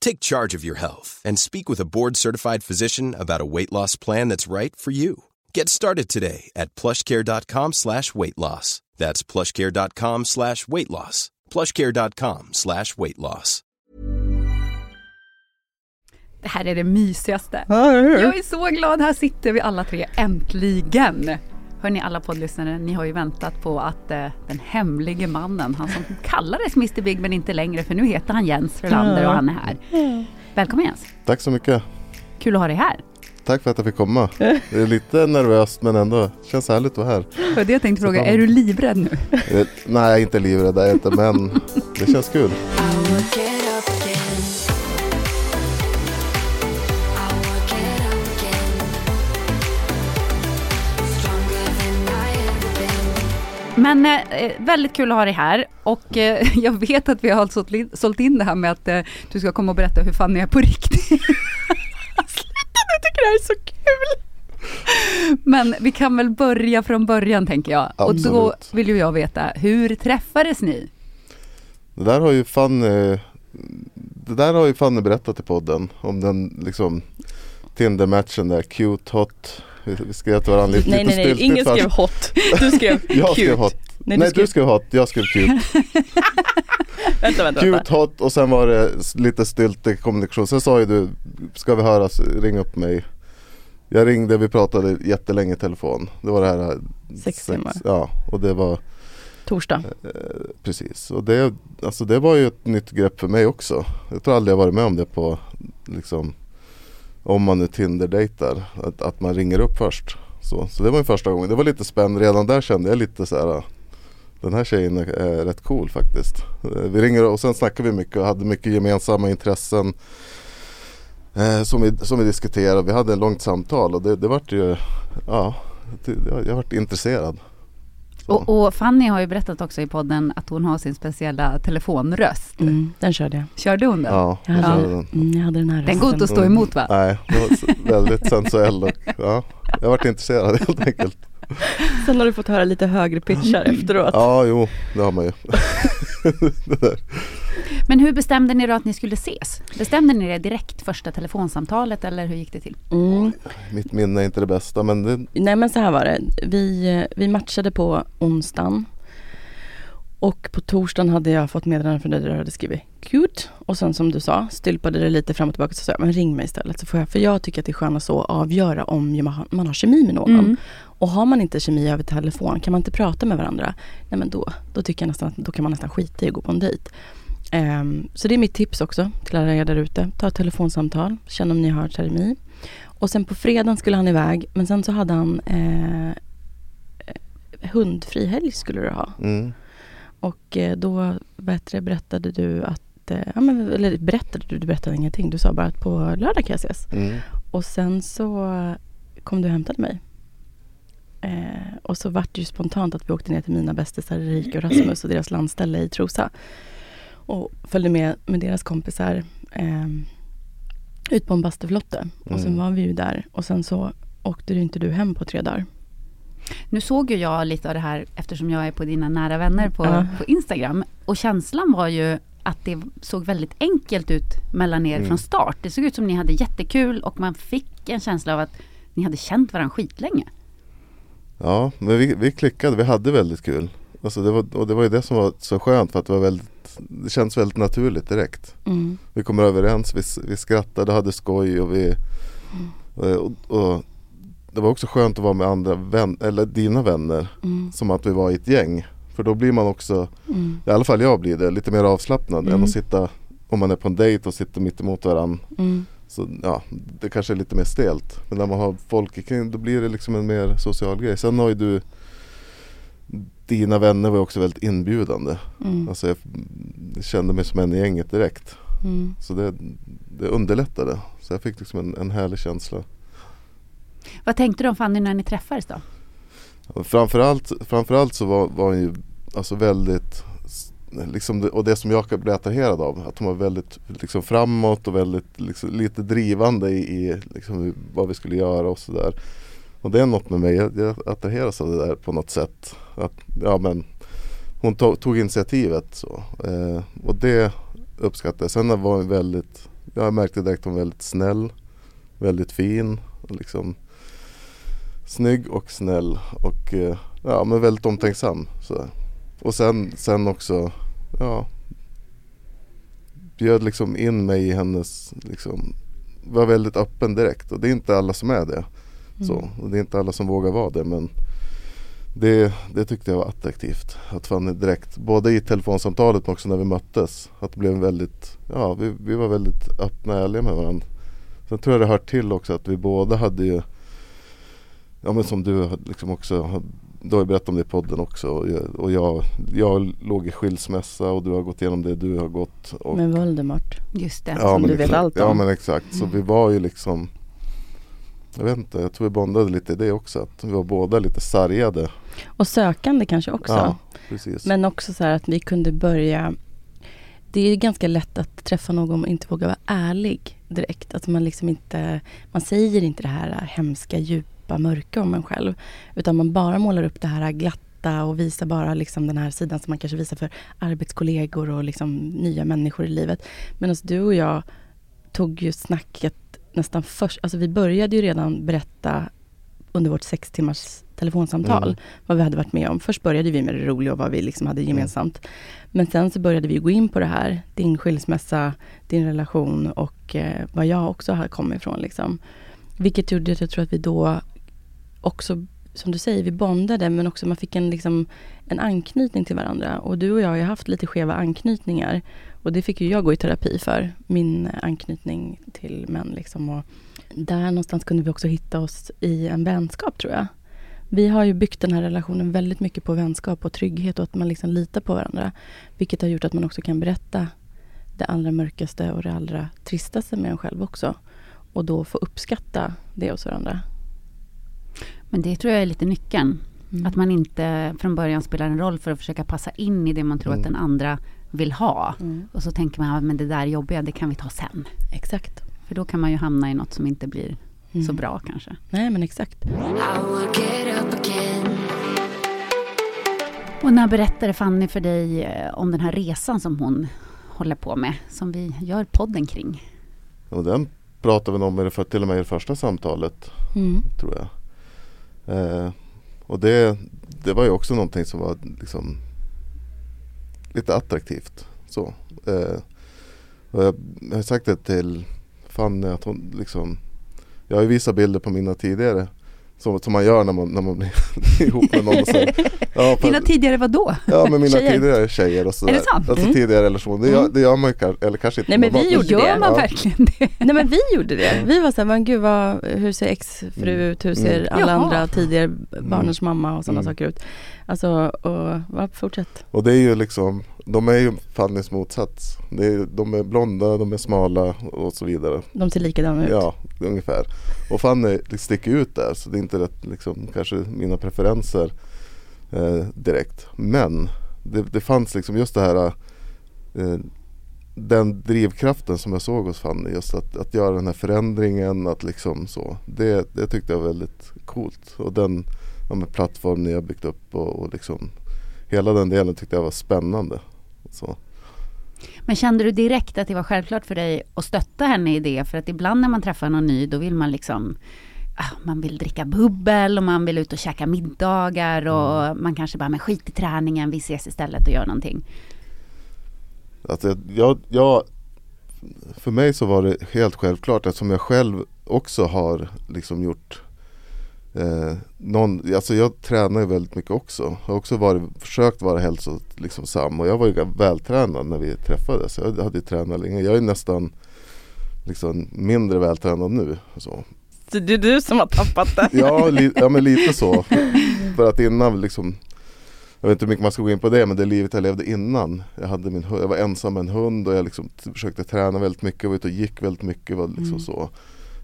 Take charge of your health and speak with a board-certified physician about a weight loss plan that's right for you. Get started today at plushcare.com slash weight loss. That's plushcare.com slash weight loss. plushcare.com slash weight loss. Det här är det mysigaste. Jag är så glad, här sitter vi alla tre äntligen. Hörni alla poddlyssnare, ni har ju väntat på att eh, den hemlige mannen, han som kallades Mr Big men inte längre för nu heter han Jens Frölander och han är här. Välkommen Jens! Tack så mycket. Kul att ha dig här. Tack för att jag fick komma. Det är lite nervöst men ändå känns härligt att vara här. Det jag tänkte fråga, är du livrädd nu? Eh, Nej, inte livrädd är jag inte men det känns kul. Men eh, väldigt kul att ha dig här och eh, jag vet att vi har sålt, in- sålt in det här med att eh, du ska komma och berätta hur fan ni är på riktigt. Sluta nu, tycker det här är så kul! Men vi kan väl börja från början tänker jag. Och då Absolut. vill ju jag veta, hur träffades ni? Det där har ju Fanny Det där har ju Fanny berättat i podden om den liksom Tinder-matchen där, cute, hot Vi skrev till varandra lite Nej nej nej, ingen skrev hot. Du skrev Jag cute. skrev hot Nej, Nej, du du skrev, skrev hot, jag skrev cute vänta, vänta, Cute, vänta. hot och sen var det lite styltig kommunikation Sen sa ju du, ska vi höras, ring upp mig Jag ringde, vi pratade jättelänge i telefon Det var det här eh, Sex timmar. Ja, och det var Torsdag. Eh, Precis, och det, alltså det var ju ett nytt grepp för mig också. Jag tror aldrig jag varit med om det på liksom om man nu Tinder-dejtar, att, att man ringer upp först. Så, så det var ju första gången. Det var lite spännande. Redan där kände jag lite så här. Ah, den här tjejen är, rätt cool faktiskt. Eh, vi ringer och sen snackade vi mycket och hade mycket gemensamma intressen. Eh, som, vi, som vi diskuterade. Vi hade ett långt samtal och det, det vart ju, ja, det, jag, jag vart intresserad. Och, och Fanny har ju berättat också i podden att hon har sin speciella telefonröst. Mm, den körde jag. Körde hon den? Ja, Jag körde den. mm, jag hade den här Den går inte att stå emot va? Nej, var väldigt sensuell och ja, jag varit intresserad helt enkelt. Sen har du fått höra lite högre pitchar efteråt. Ja, jo, det har man ju. Men hur bestämde ni då att ni skulle ses? Bestämde ni det direkt första telefonsamtalet eller hur gick det till? Mm. Mitt minne är inte det bästa men det, Nej men så här var det. Vi, eh, vi matchade på onsdagen. Och på torsdagen hade jag fått meddelande från dig där du hade skrivit cute. Och sen som du sa, stylpade det lite fram och tillbaka. Så sa jag, men ring mig istället. Så får jag, för jag tycker att det är skönast så att avgöra om man har, kemi med någon. Mm. Och har man inte kemi över telefon, kan man inte prata med varandra? Nej men då, då tycker jag nästan att då kan man nästan skita i att gå på en dejt. Ehm, så det är mitt tips också till alla er där ute. Ta ett telefonsamtal, känn om ni har kemi. Och sen på fredagen skulle han iväg, men sen så hade han eh, eh, hundfri helg skulle du ha. mm, Och eh, då bättre berättade du att, eh, ja, men, eller berättade du, du berättade ingenting. Du sa bara att på lördag kan jag ses. mm, Och sen så kom du och hämtade mig. Eh, och så vart det ju spontant att vi åkte ner till mina bästisar Erika och Rasmus och deras landställe i Trosa. Och följde med med deras kompisar eh, ut på en bastuflotte. Och sen Mm. var vi ju där. Och sen så åkte du inte du hem på tre dagar. Nu såg ju jag lite av det här eftersom jag är på dina nära vänner på, Ja. på Instagram. Och känslan var ju att det såg väldigt enkelt ut mellan er Mm. från start. Det såg ut som ni hade jättekul och man fick en känsla av att ni hade känt varandra skitlänge. Ja, men vi, vi klickade, vi hade väldigt kul. Alltså det var, och det var ju det som var så skönt för att det var väldigt, det känns väldigt naturligt direkt. Mm. Vi kom överens, vi, vi skrattade, hade skoj och vi Mm. och, och det var också skönt att vara med andra vän, eller dina vänner Mm. som att vi var i ett gäng. För då blir man också, Mm. i alla fall jag blir det, lite mer avslappnad än Mm. att sitta om man är på en dejt och sitter mitt emot varandra. Mm. Så ja, det kanske är lite mer stelt. Men när man har folk kring då blir det liksom en mer social grej. Sen har ju du Dina vänner var också väldigt inbjudande. Mm. Alltså jag kände mig som en i gänget direkt. Mm. Så det, det underlättade. Så jag fick liksom en, en härlig känsla. Vad tänkte du om Fanny när ni träffades då? Framförallt, framförallt så var, var hon ju alltså väldigt liksom det, och det som jag blev attraherad av, att hon var väldigt liksom framåt och väldigt liksom, lite drivande i, i liksom, vad vi skulle göra och sådär. Och det är något med mig, jag, jag attraheras av det där på något sätt. Att, ja, men, hon tog, tog initiativet så. Eh, och det uppskattade jag. Sen var hon väldigt, jag märkte direkt att hon var väldigt snäll, väldigt fin. Och liksom, snygg och snäll och eh, ja, men väldigt omtänksam. Så. Och sen, sen också ja, bjöd liksom in mig i hennes, liksom, var väldigt öppen direkt och det är inte alla som är det. Så, Mm. och det är inte alla som vågar vara det men det, det tyckte jag var attraktivt. Att Fanny direkt, både i telefonsamtalet men också när vi möttes, att det blev väldigt, ja vi, vi var väldigt öppna och ärliga med varandra. Sen tror jag det hör till också att vi båda hade ju Ja men som du liksom också har- Du har ju berättat om det i podden också och jag, och jag, jag låg i skilsmässa och du har gått igenom det du har gått och, Med Voldemort. Just det. som men du vet exakt. allt Ja om. men exakt så vi var ju liksom Jag vet inte, jag tror vi bondade lite i det också att vi var båda lite sargade Och sökande kanske också. Ja precis Men också så här att vi kunde börja Det är ganska lätt att träffa någon och inte våga vara ärlig direkt. Att man liksom inte Man säger inte det här hemska, djupa, mörka om en själv. Utan man bara målar upp det här glatta och visar bara liksom den här sidan som man kanske visar för arbetskollegor och liksom nya människor i livet. Medan du och jag tog ju snacket nästan först. Alltså vi började ju redan berätta under vårt sex timmars telefonsamtal Mm. vad vi hade varit med om. Först började vi med det roliga och vad vi liksom hade gemensamt. Men sen så började vi gå in på det här, din skilsmässa, din relation och eh, vad jag också har kommit ifrån. Liksom. Vilket gjorde att jag tror att vi då också, som du säger, vi bondade men också man fick en, liksom, en anknytning till varandra. Och du och jag har ju haft lite skeva anknytningar. Och det fick ju jag gå i terapi för, min anknytning till män. Liksom. Och där någonstans kunde vi också hitta oss i en vänskap tror jag. Vi har ju byggt den här relationen väldigt mycket på vänskap och trygghet och att man liksom litar på varandra. Vilket har gjort att man också kan berätta det allra mörkaste och det allra tristaste med en själv också. Och då få uppskatta det hos varandra. Men det tror jag är lite nyckeln. Mm. Att man inte från början spelar en roll för att försöka passa in i det man tror Mm. att den andra vill ha. Mm. Och så tänker man, men det där jobbiga, det kan vi ta sen. Exakt. För då kan man ju hamna i något som inte blir Mm. så bra kanske. Nej men exakt. Och när berättade Fanny för dig eh, om den här resan som hon håller på med, som vi gör podden kring? Och den pratade vi om i det, för, till och med i det första samtalet Mm. tror jag. Eh, och det, det var ju också någonting som var liksom lite attraktivt. Så. Eh, och jag, jag har sagt det till Fanny att hon liksom Jag har ju visat bilder på mina tidigare som, som man gör när man, när man blir ihop med någon. Och så, ja, för- Dina tidigare var då? Ja med mina Tjejer. tidigare tjejer och sådär. Är det sant? Alltså Mm. tidigare relationer. Det, gör, Mm. det gör man ju eller kanske inte. Nej, men vi gjorde Gör det. man Ja. verkligen det? Nej men vi gjorde det. Vi var så här, men gud vad, hur ser exfru Mm. ut? Hur ser Mm. alla Jaha. andra tidigare barnens mamma och sådana Mm. saker ut? Alltså, och va, fortsätt. Och det är ju liksom, de är ju Fannys motsats. Är, de är blonda, de är smala och så vidare. De ser likadana ut. Ja, ungefär. Och Fanny sticker ut där så det är inte rätt, liksom, kanske mina preferenser eh, direkt. Men det, det fanns liksom just det här eh, den drivkraften som jag såg hos Fanny, just att, att göra den här förändringen, att liksom så. Det, det tyckte jag var väldigt coolt. Och den ja, plattform ni har byggt upp och, och liksom hela den delen tyckte jag var spännande. Så. Men kände du direkt att det var självklart för dig att stötta henne i det? För att ibland när man träffar någon ny då vill man liksom ah, man vill dricka bubbel och man vill ut och käka middagar och mm. man kanske bara, men skit i träningen, vi ses istället och gör någonting. Alltså, jag, jag, för mig så var det helt självklart eftersom jag själv också har liksom gjort eh, någon, alltså jag tränar ju väldigt mycket också. Jag har också varit, försökt vara hälsosam liksom, och jag var ju vältränad när vi träffades. Jag hade ju tränat länge. Jag är nästan liksom mindre vältränad nu. Så. Det är du som har tappat det? ja, li, ja men lite så. För att innan liksom jag vet inte hur mycket man ska gå in på det men det livet jag levde innan. Jag, hade min, jag var ensam med en hund och jag liksom försökte träna väldigt mycket, var ute och gick väldigt mycket. Var liksom mm. så.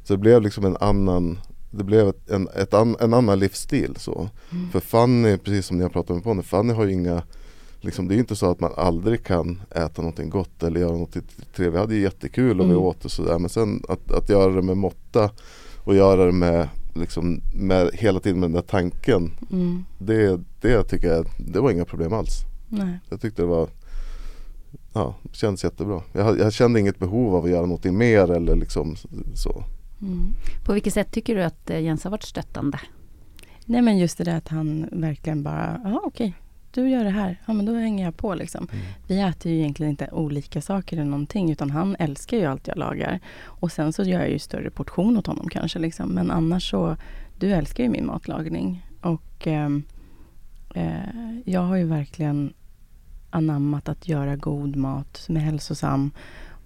så det blev liksom en annan det blev ett, en, ett an, en annan livsstil. Så. Mm. För Fanny, precis som ni har pratat med på Fanny har ju inga Liksom, det är inte så att man aldrig kan äta någonting gott eller göra något trevligt. Vi hade jättekul och mm. vi åt och sådär men sen att, att göra det med måtta och göra det med, liksom, med hela tiden med den där tanken. Mm. Det, det tycker jag, det var inga problem alls. Nej. Jag tyckte det var Ja, det kändes jättebra. Jag, jag kände inget behov av att göra någonting mer eller liksom så. Mm. På vilket sätt tycker du att eh, Jens har varit stöttande? Nej men just det där att han verkligen bara, ja okej, du gör det här, ja men då hänger jag på liksom. Mm. Vi äter ju egentligen inte olika saker eller någonting utan han älskar ju allt jag lagar. Och sen så gör jag ju större portion åt honom kanske liksom. Men annars så, du älskar ju min matlagning. Och eh, eh, jag har ju verkligen anammat att göra god mat som är hälsosam.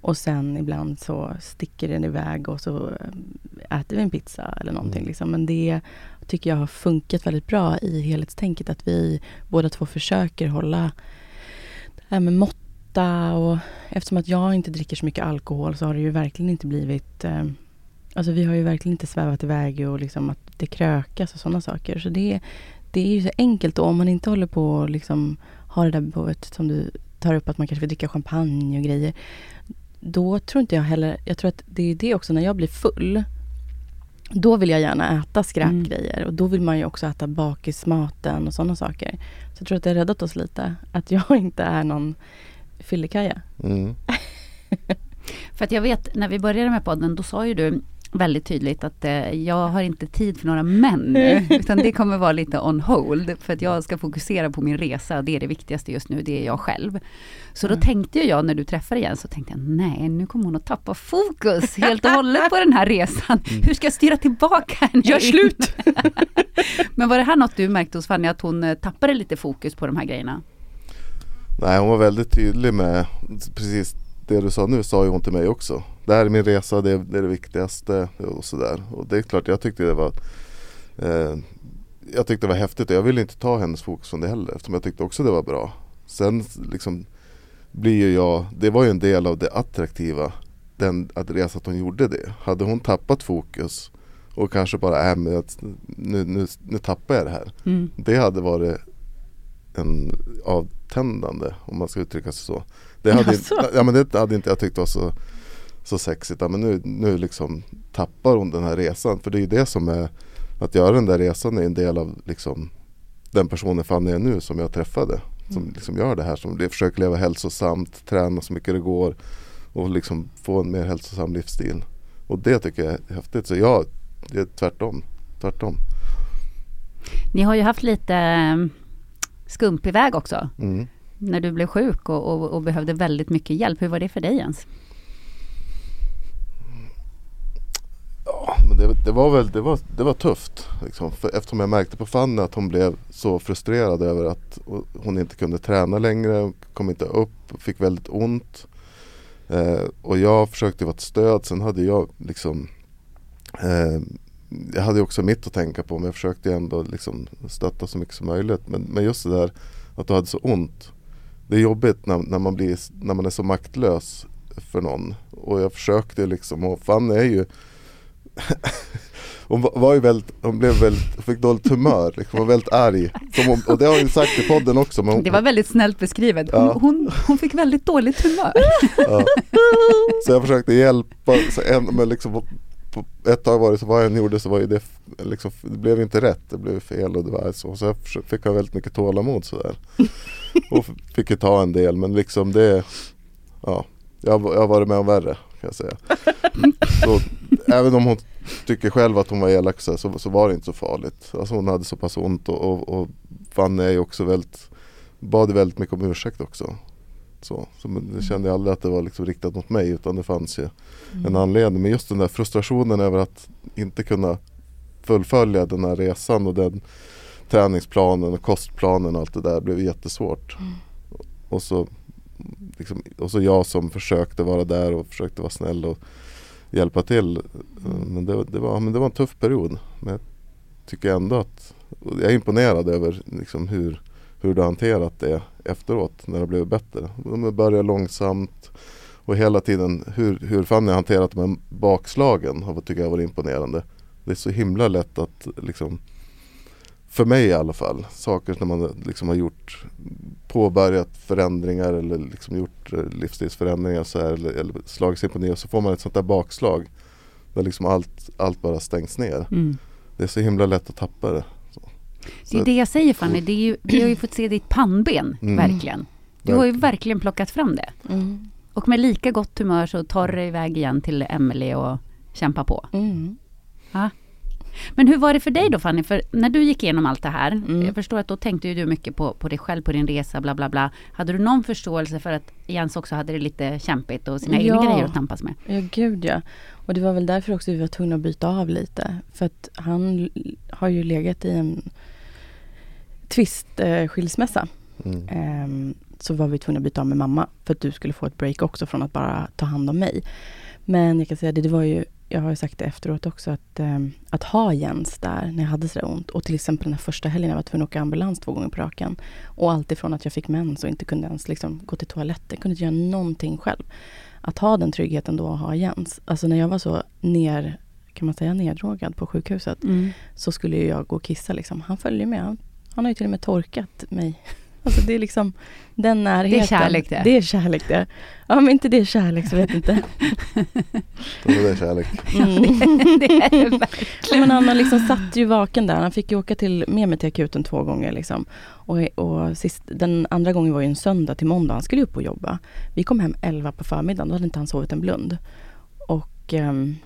Och sen ibland så sticker den iväg och så eh, äter vi en pizza eller någonting. Mm. Liksom. Men det tycker jag har funkat väldigt bra i helhetstänket. Att vi båda två försöker hålla det här med måtta och eftersom att jag inte dricker så mycket alkohol så har det ju verkligen inte blivit eh, Alltså vi har ju verkligen inte svävat iväg och liksom att det krökas och sådana saker. Så det, det är ju så enkelt då om man inte håller på och liksom har det där behovet som du tar upp att man kanske vill dricka champagne och grejer då tror inte jag heller, jag tror att det är det också när jag blir full. Då vill jag gärna äta skräpgrejer mm. och då vill man ju också äta bakismaten och sådana saker. Så jag tror att det har räddat oss lite. Att jag inte är någon fyllekaja. Mm. För att jag vet, när vi började med podden, då sa ju du väldigt tydligt att eh, jag har inte tid för några män nu. Utan det kommer vara lite on hold. För att jag ska fokusera på min resa. Det är det viktigaste just nu. Det är jag själv. Så mm. då tänkte jag när du träffade igen så tänkte jag nej nu kommer hon att tappa fokus helt och hållet på den här resan. Mm. Hur ska jag styra tillbaka henne? Gör slut! Men var det här något du märkte hos Fanny att hon eh, tappade lite fokus på de här grejerna? Nej hon var väldigt tydlig med precis det du sa nu sa ju hon till mig också. Det här är min resa, det är det, är det viktigaste och sådär. Och det är klart jag tyckte det var eh, Jag tyckte det var häftigt och jag ville inte ta hennes fokus från det heller eftersom jag tyckte också det var bra. Sen liksom blir ju jag, det var ju en del av det attraktiva den att resa att hon gjorde det. Hade hon tappat fokus och kanske bara, äh, men nu, nu, nu tappar jag det här. Mm. Det hade varit en avtändande om man ska uttrycka sig så. Det hade, inte, ja, men det hade inte jag tyckt var så, så sexigt. Ja, men nu, nu liksom tappar hon den här resan. För det är ju det som är att göra den där resan är en del av liksom, den personen Fanny är nu som jag träffade. Som mm. liksom gör det här, som försöker leva hälsosamt, träna så mycket det går och liksom få en mer hälsosam livsstil. Och det tycker jag är häftigt. Så jag, det är tvärtom. tvärtom. Ni har ju haft lite mm, skumpig väg också. Mm när du blev sjuk och, och, och, behövde väldigt mycket hjälp. Hur var det för dig Jens? Ja, men det, det var väl det var, det var tufft. Liksom. För eftersom jag märkte på Fanny att hon blev så frustrerad över att hon inte kunde träna längre, kom inte upp, fick väldigt ont. Eh, och jag försökte vara ett stöd. Sen hade jag liksom eh, jag hade också mitt att tänka på men jag försökte ändå liksom stötta så mycket som möjligt. Men, men just det där att du hade så ont det är jobbigt när, när, man blir, när man är så maktlös för någon. Och jag försökte liksom och Fanny är ju hon var- ju väldigt, hon blev väldigt, fick dåligt humör, liksom, var väldigt arg. Hon, och det har hon sagt i podden också. Hon, Det var väldigt snällt beskrivet. Hon, Ja. hon, hon fick väldigt dåligt humör. ja. Så jag försökte hjälpa, så en, men liksom ett tag var det så vad jag än gjorde så var det, liksom, det blev inte rätt, det blev fel och det var så. Så jag fick ha väldigt mycket tålamod sådär. Och fick ju ta en del men liksom det, ja, jag har varit med om värre kan jag säga. Så, även om hon tycker själv att hon var elak så, så, så var det inte så farligt. Alltså hon hade så pass ont och, och, och Fanny är också väldigt, bad väldigt mycket om ursäkt också. Så, så det kände jag aldrig att det var liksom riktat mot mig utan det fanns ju en anledning. Men just den där frustrationen över att inte kunna fullfölja den här resan och den träningsplanen och kostplanen och allt det där blev jättesvårt. Och, så, liksom, och så jag som försökte vara där och försökte vara snäll och hjälpa till. Men det, det, var, men det var en tuff period. Men jag tycker ändå att jag är imponerad över liksom hur, hur du har hanterat det efteråt när det blev bättre. De började långsamt och hela tiden hur, hur Fanny hanterat de här bakslagen har tycker jag varit imponerande. Det är så himla lätt att liksom för mig i alla fall, saker när man liksom har gjort påbörjat förändringar eller liksom gjort eh, livsstilsförändringar så här, eller, eller slagit sig på ner så får man ett sånt där bakslag där liksom allt, allt bara stängs ner. Mm. Det är så himla lätt att tappa det. Så. Det är det jag säger Fanny, det är ju, vi har ju fått se ditt pannben, Mm. verkligen. Du har ju verkligen plockat fram det. Mm. Och med lika gott humör så tar du iväg igen till Emelie och kämpa på. Mm. Men hur var det för dig då Fanny? För när du gick igenom allt det här, Mm. jag förstår att då tänkte ju du mycket på, på dig själv, på din resa, bla bla bla. Hade du någon förståelse för att Jens också hade det lite kämpigt och sina egna Ja. grejer att tampas med? Ja, gud ja. Och det var väl därför också vi var tvungna att byta av lite. För att han har ju legat i en tvistskilsmässa. Mm. Ehm, så var vi tvungna att byta av med mamma för att du skulle få ett break också från att bara ta hand om mig. Men jag kan säga det, det var ju, jag har ju sagt det efteråt också, att, ehm, att ha Jens där när jag hade så där ont och till exempel den här första helgen jag var tvungen att åka ambulans två gånger på raken. Och allt ifrån att jag fick mens och inte kunde ens liksom gå till toaletten, kunde inte göra någonting själv. Att ha den tryggheten då att ha Jens. Alltså när jag var så ner, kan man säga neddrogad på sjukhuset så skulle jag gå och kissa liksom. Han följer med. Han, han har ju till och med torkat mig. Alltså det är liksom den närheten. kärlek det. Det är kärlek det. Ja men inte det är kärlek så vet jag inte. Då var det kärlek. Mm. det är det verkligen. men han liksom satt ju vaken där. Han fick ju åka till, med mig till akuten två gånger liksom. Och, och sist, den andra gången var ju en söndag till måndag. Han skulle upp och jobba. Vi kom hem 11 på förmiddagen. Då hade inte han sovit en blund. Och ehm,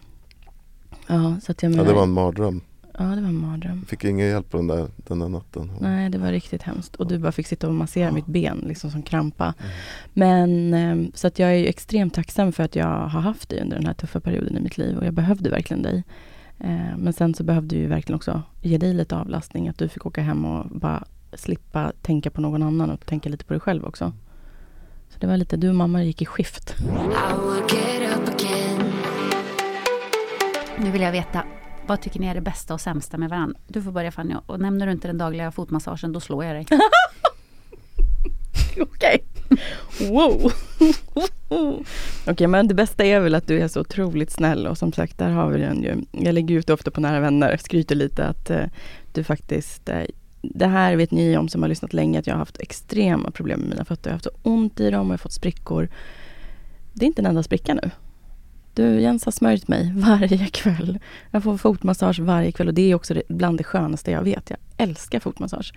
ja, så att jag Ja, menar, det var en mardröm. Ja, det var en mardröm. Fick ingen hjälp på den där, den där natten. Nej, det var riktigt hemskt. Och du bara fick sitta och massera Ja. mitt ben, liksom som krampa. Mm. Men ehm, så att jag är ju extremt tacksam för att jag har haft dig under den här tuffa perioden i mitt liv. Och jag behövde verkligen dig. Eh, Men sen så behövde vi verkligen också ge dig lite avlastning. Att du fick åka hem och bara slippa tänka på någon annan och tänka lite på dig själv också. Så det var lite, du och mamma gick i skift. Nu vill jag veta, vad tycker ni är det bästa och sämsta med varandra? Du får börja Fanny, och nämner du inte den dagliga fotmassagen, då slår jag dig. Okej. Wow. Okej, men det bästa är väl att du är så otroligt snäll och som sagt, där har vi den ju. Jag lägger ut ofta på nära vänner, skryter lite att eh, du faktiskt eh, det här vet ni om som har lyssnat länge att jag har haft extrema problem med mina fötter. Jag har haft så ont i dem och jag har fått sprickor. Det är inte en enda spricka nu. Du Jens har smörjt mig varje kväll. Jag får fotmassage varje kväll och det är också bland det skönaste jag vet. Jag älskar fotmassage.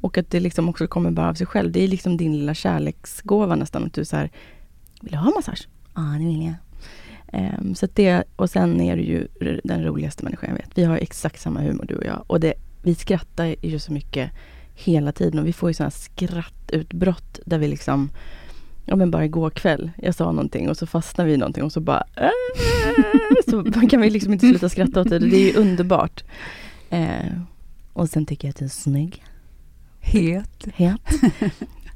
Och att det liksom också kommer bara av sig själv. Det är liksom din lilla kärleksgåva nästan. Att du så här, vill du ha massage? Ja, det vill jag. Um, så det, och sen är du ju den roligaste människan jag vet. Vi har exakt samma humor du och jag. Och det, vi skrattar ju så mycket hela tiden. Och vi får ju sådana skrattutbrott där vi liksom Ja men bara igår kväll, jag sa någonting och så fastnar vi i någonting och så bara äh, Så kan vi liksom inte sluta skratta åt det. Det är ju underbart. Eh, och sen tycker jag att du är snygg. Het. Het.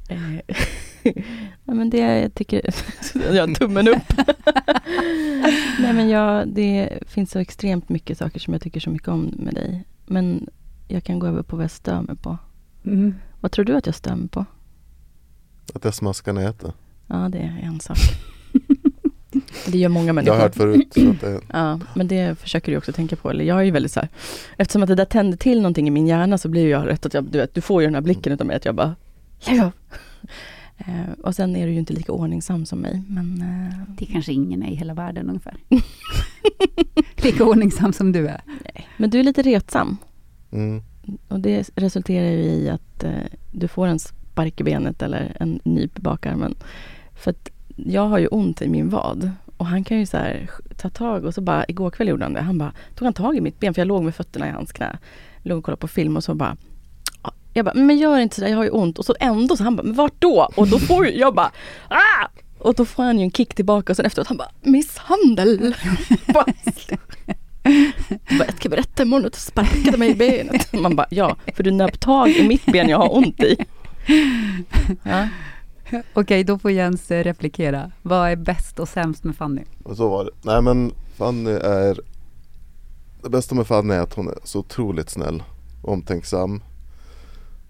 Eh, men det jag tycker, jag har tummen upp. Nej men jag, det finns så extremt mycket saker som jag tycker så mycket om med dig. Men jag kan gå över på vad jag stör mig på. Mm. Vad tror du att jag stör mig på? Att jag smaskar nätet. Ja, det är en sak. Det gör många Jag människor. har hört förut. Så att det, Ja, men det försöker du också tänka på. Eller jag är ju väldigt så här, eftersom att det där tänder till någonting i min hjärna så blir jag rätt att jag, du vet, du får ju den här blicken utav mig att jag bara, lägg av. Eh, och sen är du ju inte lika ordningsam som mig, men eh, Det kanske ingen är i hela världen ungefär. Lika ordningsam som du är. Men du är lite retsam. mm, Och det resulterar ju i att eh, du får en spark i benet eller en nyp i bakarmen. För att jag har ju ont i min vad. Och han kan ju så här ta tag och så bara, igår kväll gjorde han det. Han bara, tog han tag i mitt ben för jag låg med fötterna i hans knä. Låg och kollade på film och så bara jag bara, men gör inte sådär, jag har ju ont. Och så ändå så han bara, men vart då? Och då får jag bara, ah! Och då får han ju en kick tillbaka och sen efteråt han bara, misshandel. Bara, jag ska berätta imorgon att du sparkade mig i benet. Man bara, ja, för du nöp tag i mitt ben jag har ont i. Ja. Okej, då får Jens eh, replikera. Vad är bäst och sämst med Fanny? och så var det. Nej men Fanny är Det bästa med Fanny är att hon är så otroligt snäll Omtänksam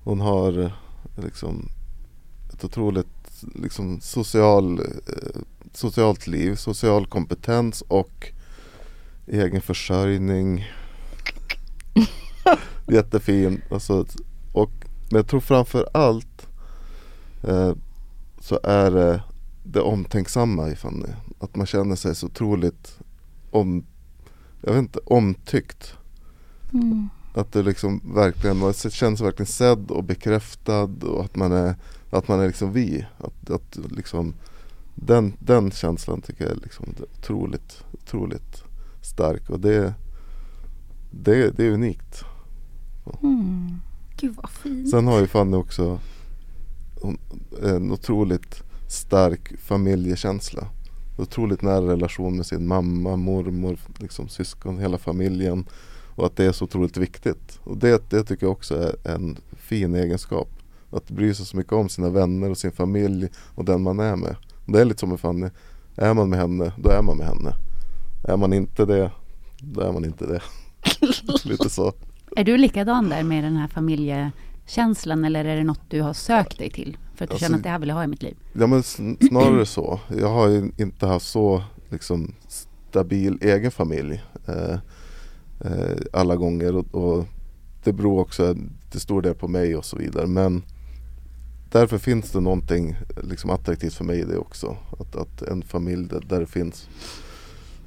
Hon har eh, liksom Ett otroligt liksom social eh, Socialt liv, social kompetens och Egen försörjning Jättefin alltså, och, Men jag tror framför allt eh, Så är det det omtänksamma i Fanny. Att man känner sig så otroligt om, jag vet inte, omtyckt. Mm. Att det liksom verkligen, man känner sig verkligen sedd och bekräftad och att man är, att man är liksom vi. Att, att liksom, den, den känslan tycker jag är liksom otroligt, otroligt stark och det, det, det är unikt. Mm. Gud vad fint. Sen har ju Fanny också en otroligt stark familjekänsla. Otroligt nära relation med sin mamma, mormor, liksom syskon, hela familjen. Och att det är så otroligt viktigt. Och det, det tycker jag också är en fin egenskap. Att bry sig så mycket om sina vänner och sin familj och den man är med. Det är lite som med Fanny. Är man med henne, då är man med henne. Är man inte det, då är man inte det. lite så. Är du likadan där med den här familjekänslan eller är det något du har sökt dig till? För att du Alltså- känner att det här vill jag ha i mitt liv? Ja men sn- snarare så. Jag har ju inte haft så liksom stabil egen familj eh, eh, alla gånger och, och det beror också till stor del på mig och så vidare. Men därför finns det någonting liksom attraktivt för mig i det också. Att, att en familj där, där det finns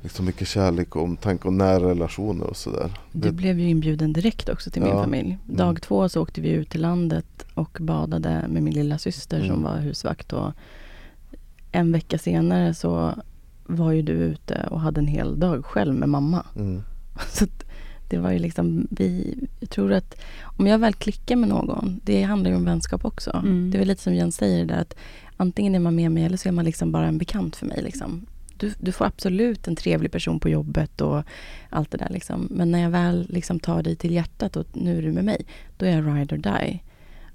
liksom mycket kärlek och omtanke och nära relationer och sådär. Du blev ju inbjuden direkt också till min Ja. familj. Mm. Dag två så åkte vi ut till landet och badade med min lilla syster som Mm. var husvakt. Och en vecka senare så var ju du ute och hade en hel dag själv med mamma. Mm. Så det var ju liksom, vi, jag tror att om jag väl klickar med någon, det handlar ju om vänskap också. Mm. Det är väl lite som Jens säger där att antingen är man med mig eller så är man liksom bara en bekant för mig. Liksom. Du, du får absolut en trevlig person på jobbet och allt det där liksom. Men när jag väl liksom tar dig till hjärtat och nu är du med mig, då är jag ride or die.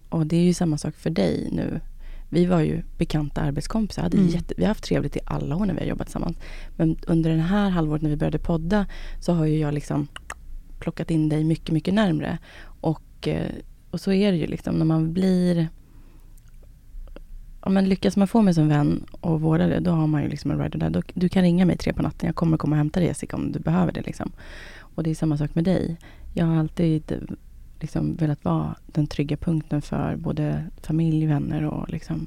Och det är ju samma sak för dig nu. Vi var ju bekanta arbetskompisar. Hade Mm. jätte, vi har haft trevligt i alla år när vi har jobbat tillsammans. Men under den här halvåret när vi började podda så har ju jag liksom plockat in dig mycket, mycket närmre. Och, eh, och så är det ju liksom när man blir om man lyckas man få mig som vän och vårda det, då har man ju liksom en rider där. Du, du kan ringa mig tre på natten, jag kommer komma och hämta dig Jessica om du behöver det. Liksom. Och det är samma sak med dig. Jag har alltid liksom velat vara den trygga punkten för både familj, vänner och liksom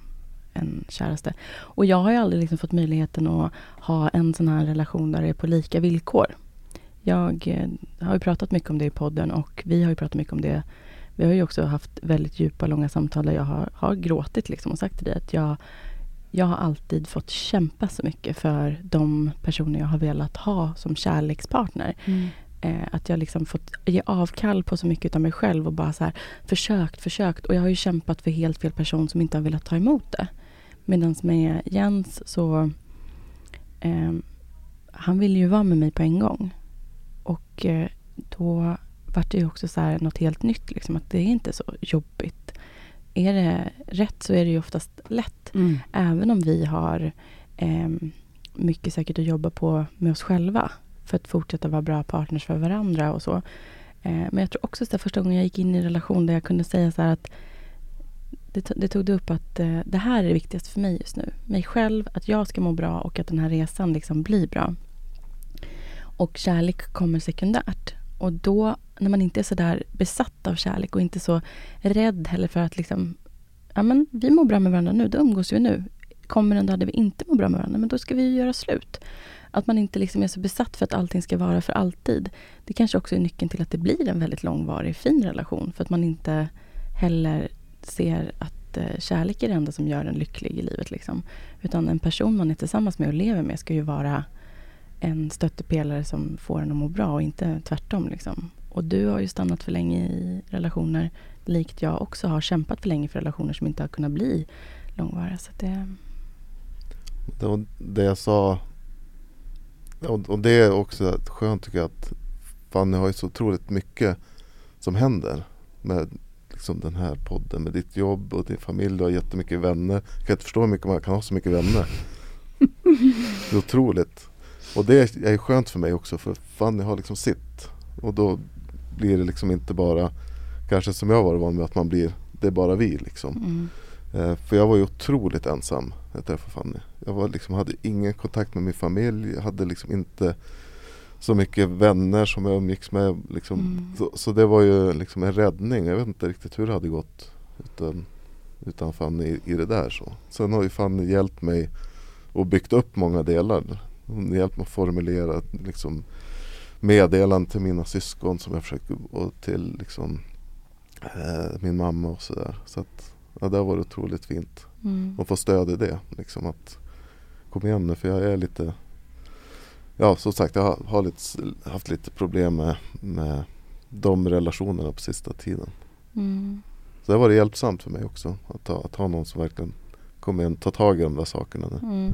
en käraste. Och jag har ju aldrig liksom fått möjligheten att ha en sån här relation där det är på lika villkor. Jag eh, har ju pratat mycket om det i podden och vi har ju pratat mycket om det. Vi har ju också haft väldigt djupa, långa samtal där jag har, har gråtit liksom och sagt till dig att jag, jag har alltid fått kämpa så mycket för de personer jag har velat ha som kärlekspartner. Mm. Eh, att jag liksom fått ge avkall på så mycket av mig själv och bara så här försökt, försökt. Och jag har ju kämpat för helt fel person som inte har velat ta emot det. Medan med Jens så eh, han ville ju vara med mig på en gång. Och eh, då vart det ju också så här något helt nytt, liksom, att det är inte så jobbigt. Är det rätt så är det ju oftast lätt. Mm. Även om vi har eh, mycket säkert att jobba på med oss själva för att fortsätta vara bra partners för varandra och så. Eh, men jag tror också att första gången jag gick in i en relation där jag kunde säga så att det, det tog du upp att eh, det här är det viktigaste för mig just nu. Mig själv, att jag ska må bra och att den här resan liksom blir bra. Och kärlek kommer sekundärt. Och då, när man inte är så där besatt av kärlek och inte så rädd heller för att liksom, ja men vi mår bra med varandra nu, då umgås vi nu. Kommer en dag där vi inte mår bra med varandra, men då ska vi ju göra slut. Att man inte liksom är så besatt för att allting ska vara för alltid. Det kanske också är nyckeln till att det blir en väldigt långvarig, fin relation. För att man inte heller ser att eh, kärlek är det enda som gör en lycklig i livet. Liksom. Utan en person man är tillsammans med och lever med ska ju vara en stöttepelare som får en att må bra och inte tvärtom. Liksom. Och du har ju stannat för länge i relationer, likt jag också har kämpat för länge för relationer som inte har kunnat bli långvariga. Så att det, Det, var det jag sa och, och det är också skönt tycker jag att Fanny har ju så otroligt mycket som händer med liksom den här podden, med ditt jobb och din familj. Du har jättemycket vänner. Jag kan inte förstå hur mycket man kan ha så mycket vänner. Det är otroligt. Och det är skönt för mig också för Fanny har liksom sitt. Och då blir det liksom inte bara kanske som jag var van med att man blir, det är bara vi liksom. mm. Eh, För jag var ju otroligt ensam när jag träffade Fanny. Jag var liksom, hade ingen kontakt med min familj. Jag hade liksom inte så mycket vänner som jag umgicks med. Liksom. Mm. Så, så det var ju liksom en räddning. Jag vet inte riktigt hur det hade gått utan, utan Fanny i, i det där. Så. Sen har ju Fanny hjälpt mig och byggt upp många delar. Hon har hjälpt mig att formulera liksom, meddelanden till mina syskon som jag försöker och till liksom, eh, min mamma och sådär. Så att ja, det har varit otroligt fint Mm. att få stöd i det. Liksom att kom igen nu för jag är lite Ja som sagt jag har, har lite, haft lite problem med, med de relationerna på sista tiden. Mm. Så det har varit hjälpsamt för mig också att ha, att ha någon som verkligen kommer igen, ta tag i de där sakerna nu. Mm.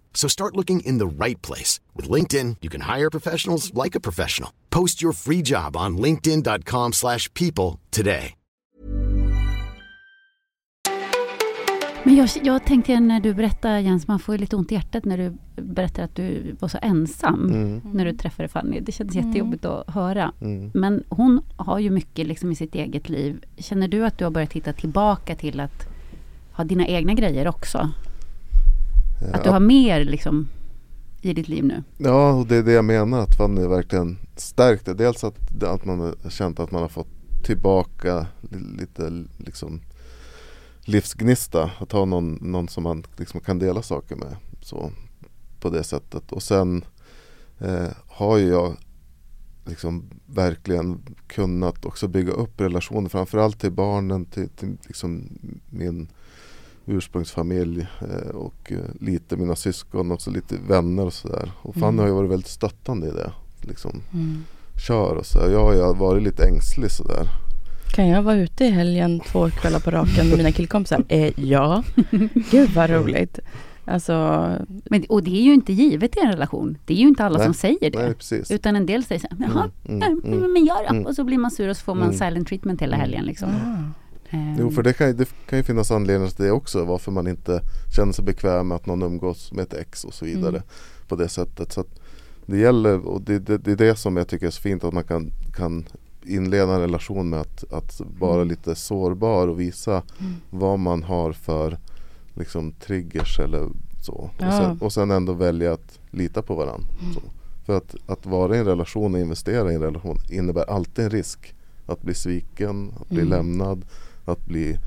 So start looking in the right place. With LinkedIn, you can hire professionals like a professional. Post your free job on linkedin.com/people slash people today. Men jag, jag tänkte när du berättar Jens, man får ju lite ont i hjärtat när du berättar att du var så ensam Mm. när du träffade Fanny. Det kändes Mm. jättejobbigt att höra. Mm. Men hon har ju mycket liksom i sitt eget liv. Känner du att du har börjat hitta tillbaka till att ha dina egna grejer också? Att du har mer liksom i ditt liv nu? Ja, och det är det jag menar att Fanny verkligen stärkt det. Dels att, att man har känt att man har fått tillbaka li- lite liksom livsgnista. Att ha någon, någon som man liksom kan dela saker med. Så, på det sättet. Och sen eh, har ju jag liksom verkligen kunnat också bygga upp relationer. Framförallt till barnen, till, till liksom min ursprungsfamilj eh, och eh, lite mina syskon och så lite vänner och sådär. Och Fanny Mm. har ju varit väldigt stöttande i det. Liksom, Mm. kör och så. Jag har ju varit lite ängslig sådär. Kan jag vara ute i helgen två kvällar på raken med mina killkompisar? Eh, ja. Gud vad roligt. Alltså, Men, och det är ju inte givet i en relation. Det är ju inte alla Nej. som säger det. Nej. Utan en del säger så här, jaha, Mm, nej, mm, mm. men gör då. Mm. Och så blir man sur och så får man Mm. silent treatment hela Mm. helgen. Liksom. ah. Eh, Jo för det kan, det kan ju finnas anledningar till det också varför man inte känner sig bekväm med att någon umgås med ett ex och så vidare Mm. på det sättet. Så det gäller och det, det, det är det som jag tycker är så fint att man kan, kan inleda en relation med att, att vara Mm. lite sårbar och visa Mm. vad man har för liksom triggers eller så. Ja. Och, sen, och sen ändå välja att lita på varandra. Mm. För att, att vara i en relation och investera i en relation innebär alltid en risk. Att bli sviken, att bli Mm. lämnad, att bli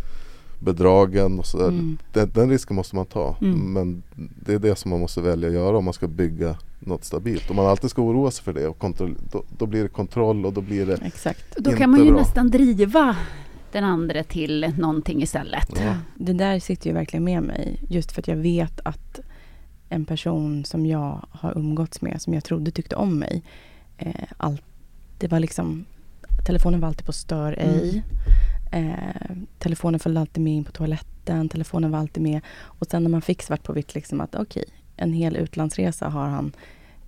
bedragen och sådär. Mm. Den, den risken måste man ta. Mm. Men det är det som man måste välja att göra om man ska bygga något stabilt. Om man alltid ska oroa sig för det och kontroll, då, då blir det kontroll och då blir det Exakt. Då inte kan man ju bra. nästan driva den andra till någonting istället. Ja. Det där sitter ju verkligen med mig. Just för att jag vet att en person som jag har umgåtts med, som jag trodde tyckte om mig. Eh, all, det var liksom, telefonen var alltid på stör ej. Eh, telefonen följde alltid med in på toaletten. Telefonen var alltid med. Och sen när man fick svart på vitt liksom att okej, en hel utlandsresa har han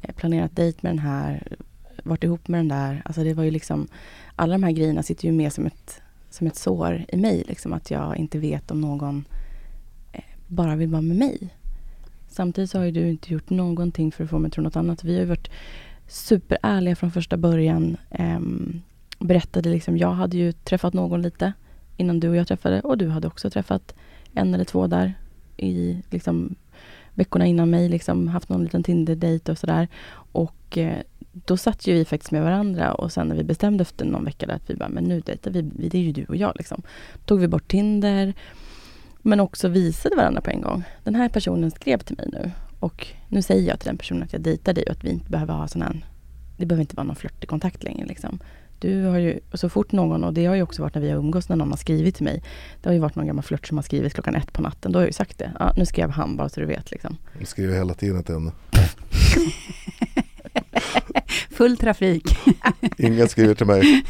eh, planerat dejt med den här, varit ihop med den där. Alltså det var ju liksom, alla de här grejerna sitter ju med som ett, som ett sår i mig. Liksom, att jag inte vet om någon eh, bara vill vara med mig. Samtidigt så har ju du inte gjort någonting för att få mig att tro något annat. Vi har ju varit superärliga från första början. Ehm, berättade liksom, jag hade ju träffat någon lite innan du och jag träffade och du hade också träffat en eller två där i liksom, veckorna innan mig, liksom, haft någon liten Tinder-dejt och sådär. Och eh, då satt ju vi faktiskt med varandra och sen när vi bestämde efter någon vecka där att vi bara, men nu dejtar vi, vi- det är ju du och jag liksom. Tog vi bort Tinder, men också visade varandra på en gång. Den här personen skrev till mig nu och nu säger jag till den personen att jag dejtar dig och att vi inte behöver ha sån här, det behöver inte vara någon flörtig kontakt längre liksom. Du har ju, och så fort någon, och det har ju också varit när vi har umgås, när någon har skrivit till mig. Det har ju varit någon gammal flört som har skrivit klockan ett på natten. Då har jag ju sagt det. Ja, nu skrev han bara så du vet liksom. Jag skriver hela tiden till henne. Full trafik. Ingen skriver till mig.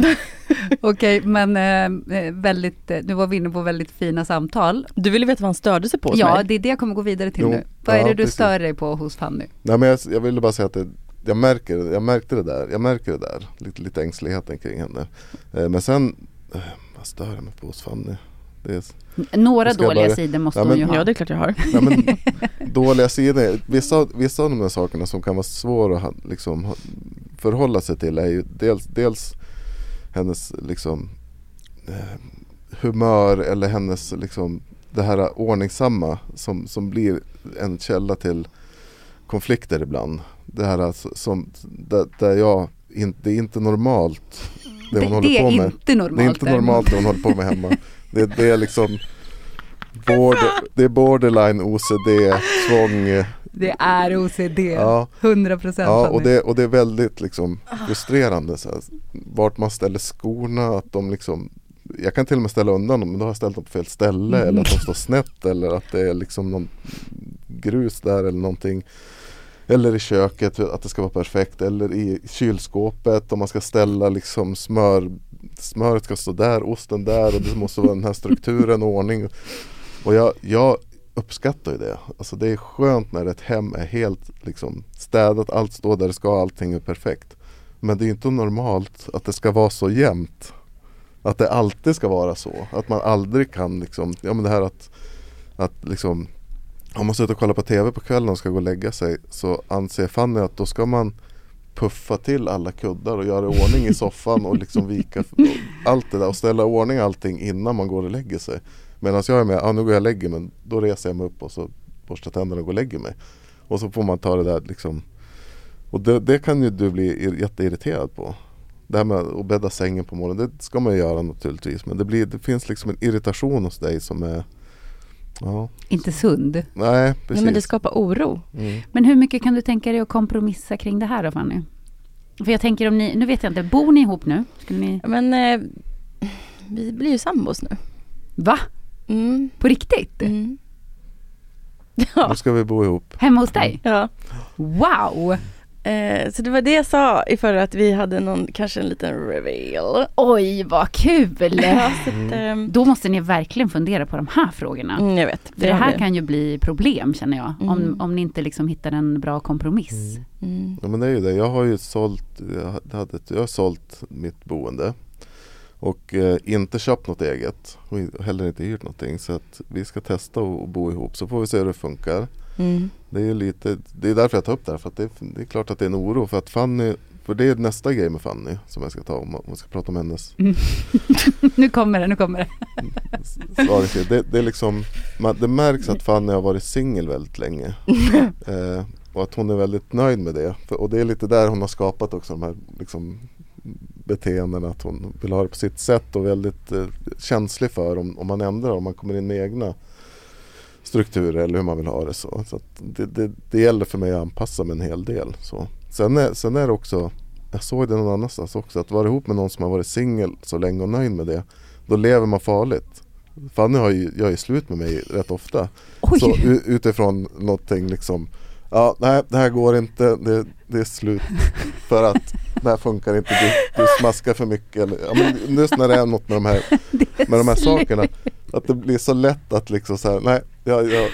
Okej, men eh, eh, väldigt, eh, nu var vi inne på väldigt fina samtal. Du ville veta vad han störde sig på Ja, mig? det är det jag kommer gå vidare till Jo, nu. Vad är ja, det du precis. stör dig på hos Fanny? Nej men jag, jag ville bara säga att det, jag, märker, jag märkte det där. Jag märker det där. Lite, lite ängsligheten kring henne. Eh, men sen, eh, vad stör jag mig på hos Fanny? Det är, Några dåliga börja? sidor måste Ja, hon men- ju ha. Ja, det är klart jag har. nej, men, dåliga sidor. Vissa, vissa av de där sakerna som kan vara svåra att liksom, förhålla sig till är ju dels, dels hennes liksom, eh, humör eller hennes liksom, det här ordningsamma som, som blir en källa till konflikter ibland. Det här alltså, som, där, där jag, in, det är inte normalt det hon det, håller det är på med. inte normalt. Det är inte normalt det hon håller på med hemma. Det, det är liksom border, det är borderline OCD, tvång. Det är OCD. Ja, 100 procent ja och, det, och det är väldigt liksom frustrerande. Så här, vart man ställer skorna, att de liksom jag kan till och med ställa undan dem men då har jag ställt dem på fel ställe Mm. eller att de står snett eller att det är liksom någon grus där eller någonting. Eller i köket att det ska vara perfekt eller i kylskåpet om man ska ställa liksom smör Smöret ska stå där, osten där och det måste vara den här strukturen och ordning. Och jag, jag uppskattar ju det. Alltså det är skönt när ett hem är helt liksom städat, allt står där det ska, allting är perfekt. Men det är ju inte normalt att det ska vara så jämnt. Att det alltid ska vara så. Att man aldrig kan liksom, ja men det här att, att liksom om man sitter och kollar på TV på kvällen och ska gå och lägga sig så anser Fanny att då ska man puffa till alla kuddar och göra i ordning i soffan och liksom vika allt det där och ställa i ordning allting innan man går och lägger sig. Medan jag är med, ja nu går jag och lägger mig, då reser jag mig upp och så borstar tänderna och går och lägger mig. Och så får man ta det där liksom Och det, det kan ju du bli jätteirriterad på. Det här med att bädda sängen på morgonen, det ska man ju göra naturligtvis. Men det, blir, det finns liksom en irritation hos dig som är Ja, Inte sund. nej precis. Ja, men det skapar oro. mm. Men hur mycket kan du tänka dig att kompromissa kring det här då Fanny? För jag tänker om ni, nu vet jag inte, bor ni ihop nu? Skulle ni, Men eh, vi blir ju sambos nu. va? Mm. På riktigt? Mm. Nu Ja. ska vi bo ihop. Hemma hos dig? ja. Wow! Eh, så det var det jag sa i förra att vi hade någon, kanske en liten reveal. Oj, vad kul! Ja, att, ehm, Då måste ni verkligen fundera på de här frågorna. mm, jag vet. För det har här vi. kan ju bli problem känner jag. Om, Mm. om ni inte liksom hittar en bra kompromiss. Mm. Ja men det är ju det. Jag har ju sålt, jag, hade, jag har sålt mitt boende. Och eh, inte köpt något eget och heller inte hyrt någonting. Så att vi ska testa och, och bo ihop så får vi se hur det funkar. Mm. Det är lite, det är därför jag tar upp det här. För det, är- det är klart att det är en oro. För att Fanny, för det är nästa grej med Fanny som jag ska ta om. Om jag ska prata om hennes nu kommer det, nu kommer det. Det, det är liksom, man, det märks att Fanny har varit singel väldigt länge. Eh, och att hon är väldigt nöjd med det. För, och det är lite där hon har skapat också de här liksom, beteendena. Att hon vill ha det på sitt sätt och väldigt eh, känslig för om, om man ändrar, om man kommer in med egna strukturer eller hur man vill ha det. Så, så det, det, det gäller för mig att anpassa mig en hel del. Så. Sen, är, sen är det också, jag såg det någon annanstans också, att vara ihop med någon som har varit singel så länge och nöjd med det, då lever man farligt. Fanny har ju, gör ju slut med mig rätt ofta. Oj! Så utifrån någonting liksom Ja, nej det här går inte, det, det är slut för att det här funkar inte, du, du smaskar för mycket. Eller, ja, men just när det är något med de här, med de här sakerna. Att det blir så lätt att liksom så här, nej, jag, jag,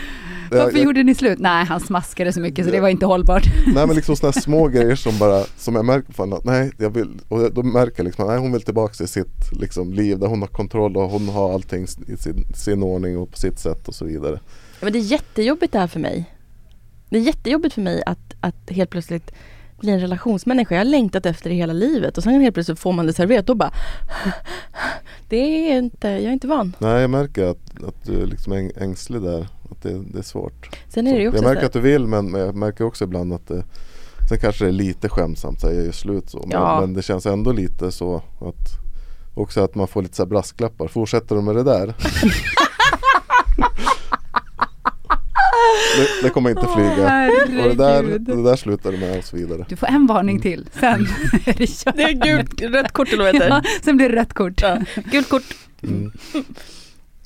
Varför jag, gjorde ni slut? Nej, han smaskade så mycket så det var inte hållbart. nej men liksom sådana små grejer som bara, som jag märker på henne att nej, jag vill, och då märker jag liksom att nej, hon vill tillbaka till sitt liksom, liv där hon har kontroll och hon har allting i sin, sin ordning och på sitt sätt och så vidare. Men det är jättejobbigt det här för mig. Det är jättejobbigt för mig att, att helt plötsligt bli en relationsmänniska. Jag har längtat efter det hela livet och sen helt plötsligt får man det serverat. Då bara Det är inte, jag är inte van. Nej jag märker att, att du är liksom äng, ängslig där. Att det, det är svårt. Sen är det också jag märker att du vill men, men jag märker också ibland att det Sen kanske det är lite skämsamt så jag gör slut så. Men, Ja. men det känns ändå lite så att Också att man får lite så brasklappar. Fortsätter du med det där? det, det kommer inte flyga. Och det där, det där slutar du med och så vidare. Du får en varning till, sen är det kört. Det är gult, rött kort eller vad det Ja, heter. sen blir det rött kort. Ja, gult kort. Mm.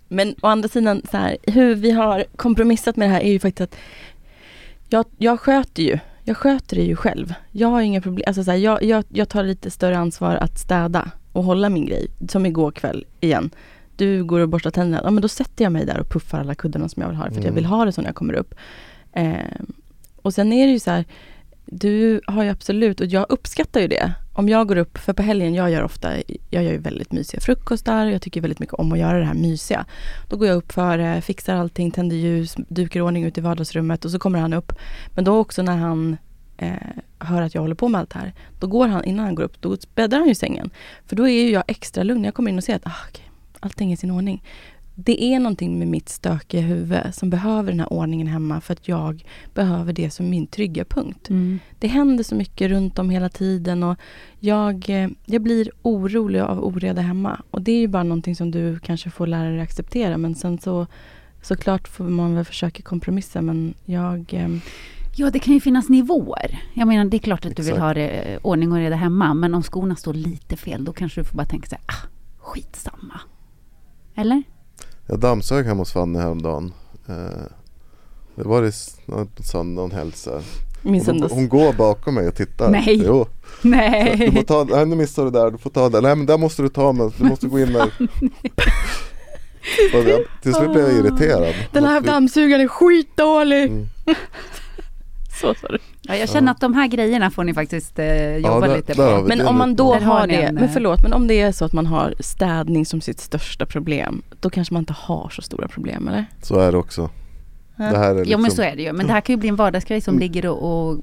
Men å andra sidan, så här, hur vi har kompromissat med det här är ju faktiskt att jag, jag sköter ju, jag sköter det ju själv. Jag har inga problem, alltså så här, jag, jag, jag tar lite större ansvar att städa och hålla min grej. Som igår kväll igen. Du går och borstar tänderna, ja men då sätter jag mig där och puffar alla kuddarna som jag vill ha för att jag Mm. vill ha det så när jag kommer upp. Eh, och sen är det ju så här, du har ju absolut, och jag uppskattar ju det. Om jag går upp, för på helgen, jag gör ofta, jag gör ju väldigt mysiga frukostar, jag tycker väldigt mycket om att göra det här mysiga. Då går jag upp före, fixar allting, tänder ljus, dukar ordning ut i vardagsrummet och så kommer han upp. Men då också när han eh, hör att jag håller på med allt det här, då går han, innan han går upp, då bäddar han ju sängen. För då är ju jag extra lugn, jag kommer in och ser att ah, okej, allting är i sin ordning. Det är någonting med mitt stökiga huvud som behöver den här ordningen hemma för att jag behöver det som min trygga punkt. Mm. Det händer så mycket runt om hela tiden och jag, eh, jag blir orolig av oreda hemma. Och det är ju bara någonting som du kanske får lära dig acceptera. Men sen så såklart får man väl försöka kompromissa men jag... eh, Ja, det kan ju finnas nivåer. Jag menar, det är klart att du vill Exakt. ha det, eh, ordning och reda hemma, men om skorna står lite fel, då kanske du får bara tänka så här, ah, skitsamma. Eller? Jag dammsög hemma hos Fanny häromdagen. Eh, det var någon söndag hon hälsar. Hon, hon går bakom mig och tittar. Nej. Jo. Så, Du får Nej. ta, nej nu missade du där, du får ta det. Nej men där måste du ta men du måste gå in där. Jag, till slut blev jag irriterad. Den här dammsugaren är skitdålig! Mm. Så sa du. Ja, jag känner att de här grejerna får ni faktiskt eh, jobba där- lite på. Men om man då har det, en, men eh, förlåt, men om det är så att man har städning som sitt största problem, då kanske man inte har så stora problem eller? Så är det också. Ja. Det här är Ja liksom, men så är det ju. Men det här kan ju bli en vardagsgrej som Mm. ligger och, och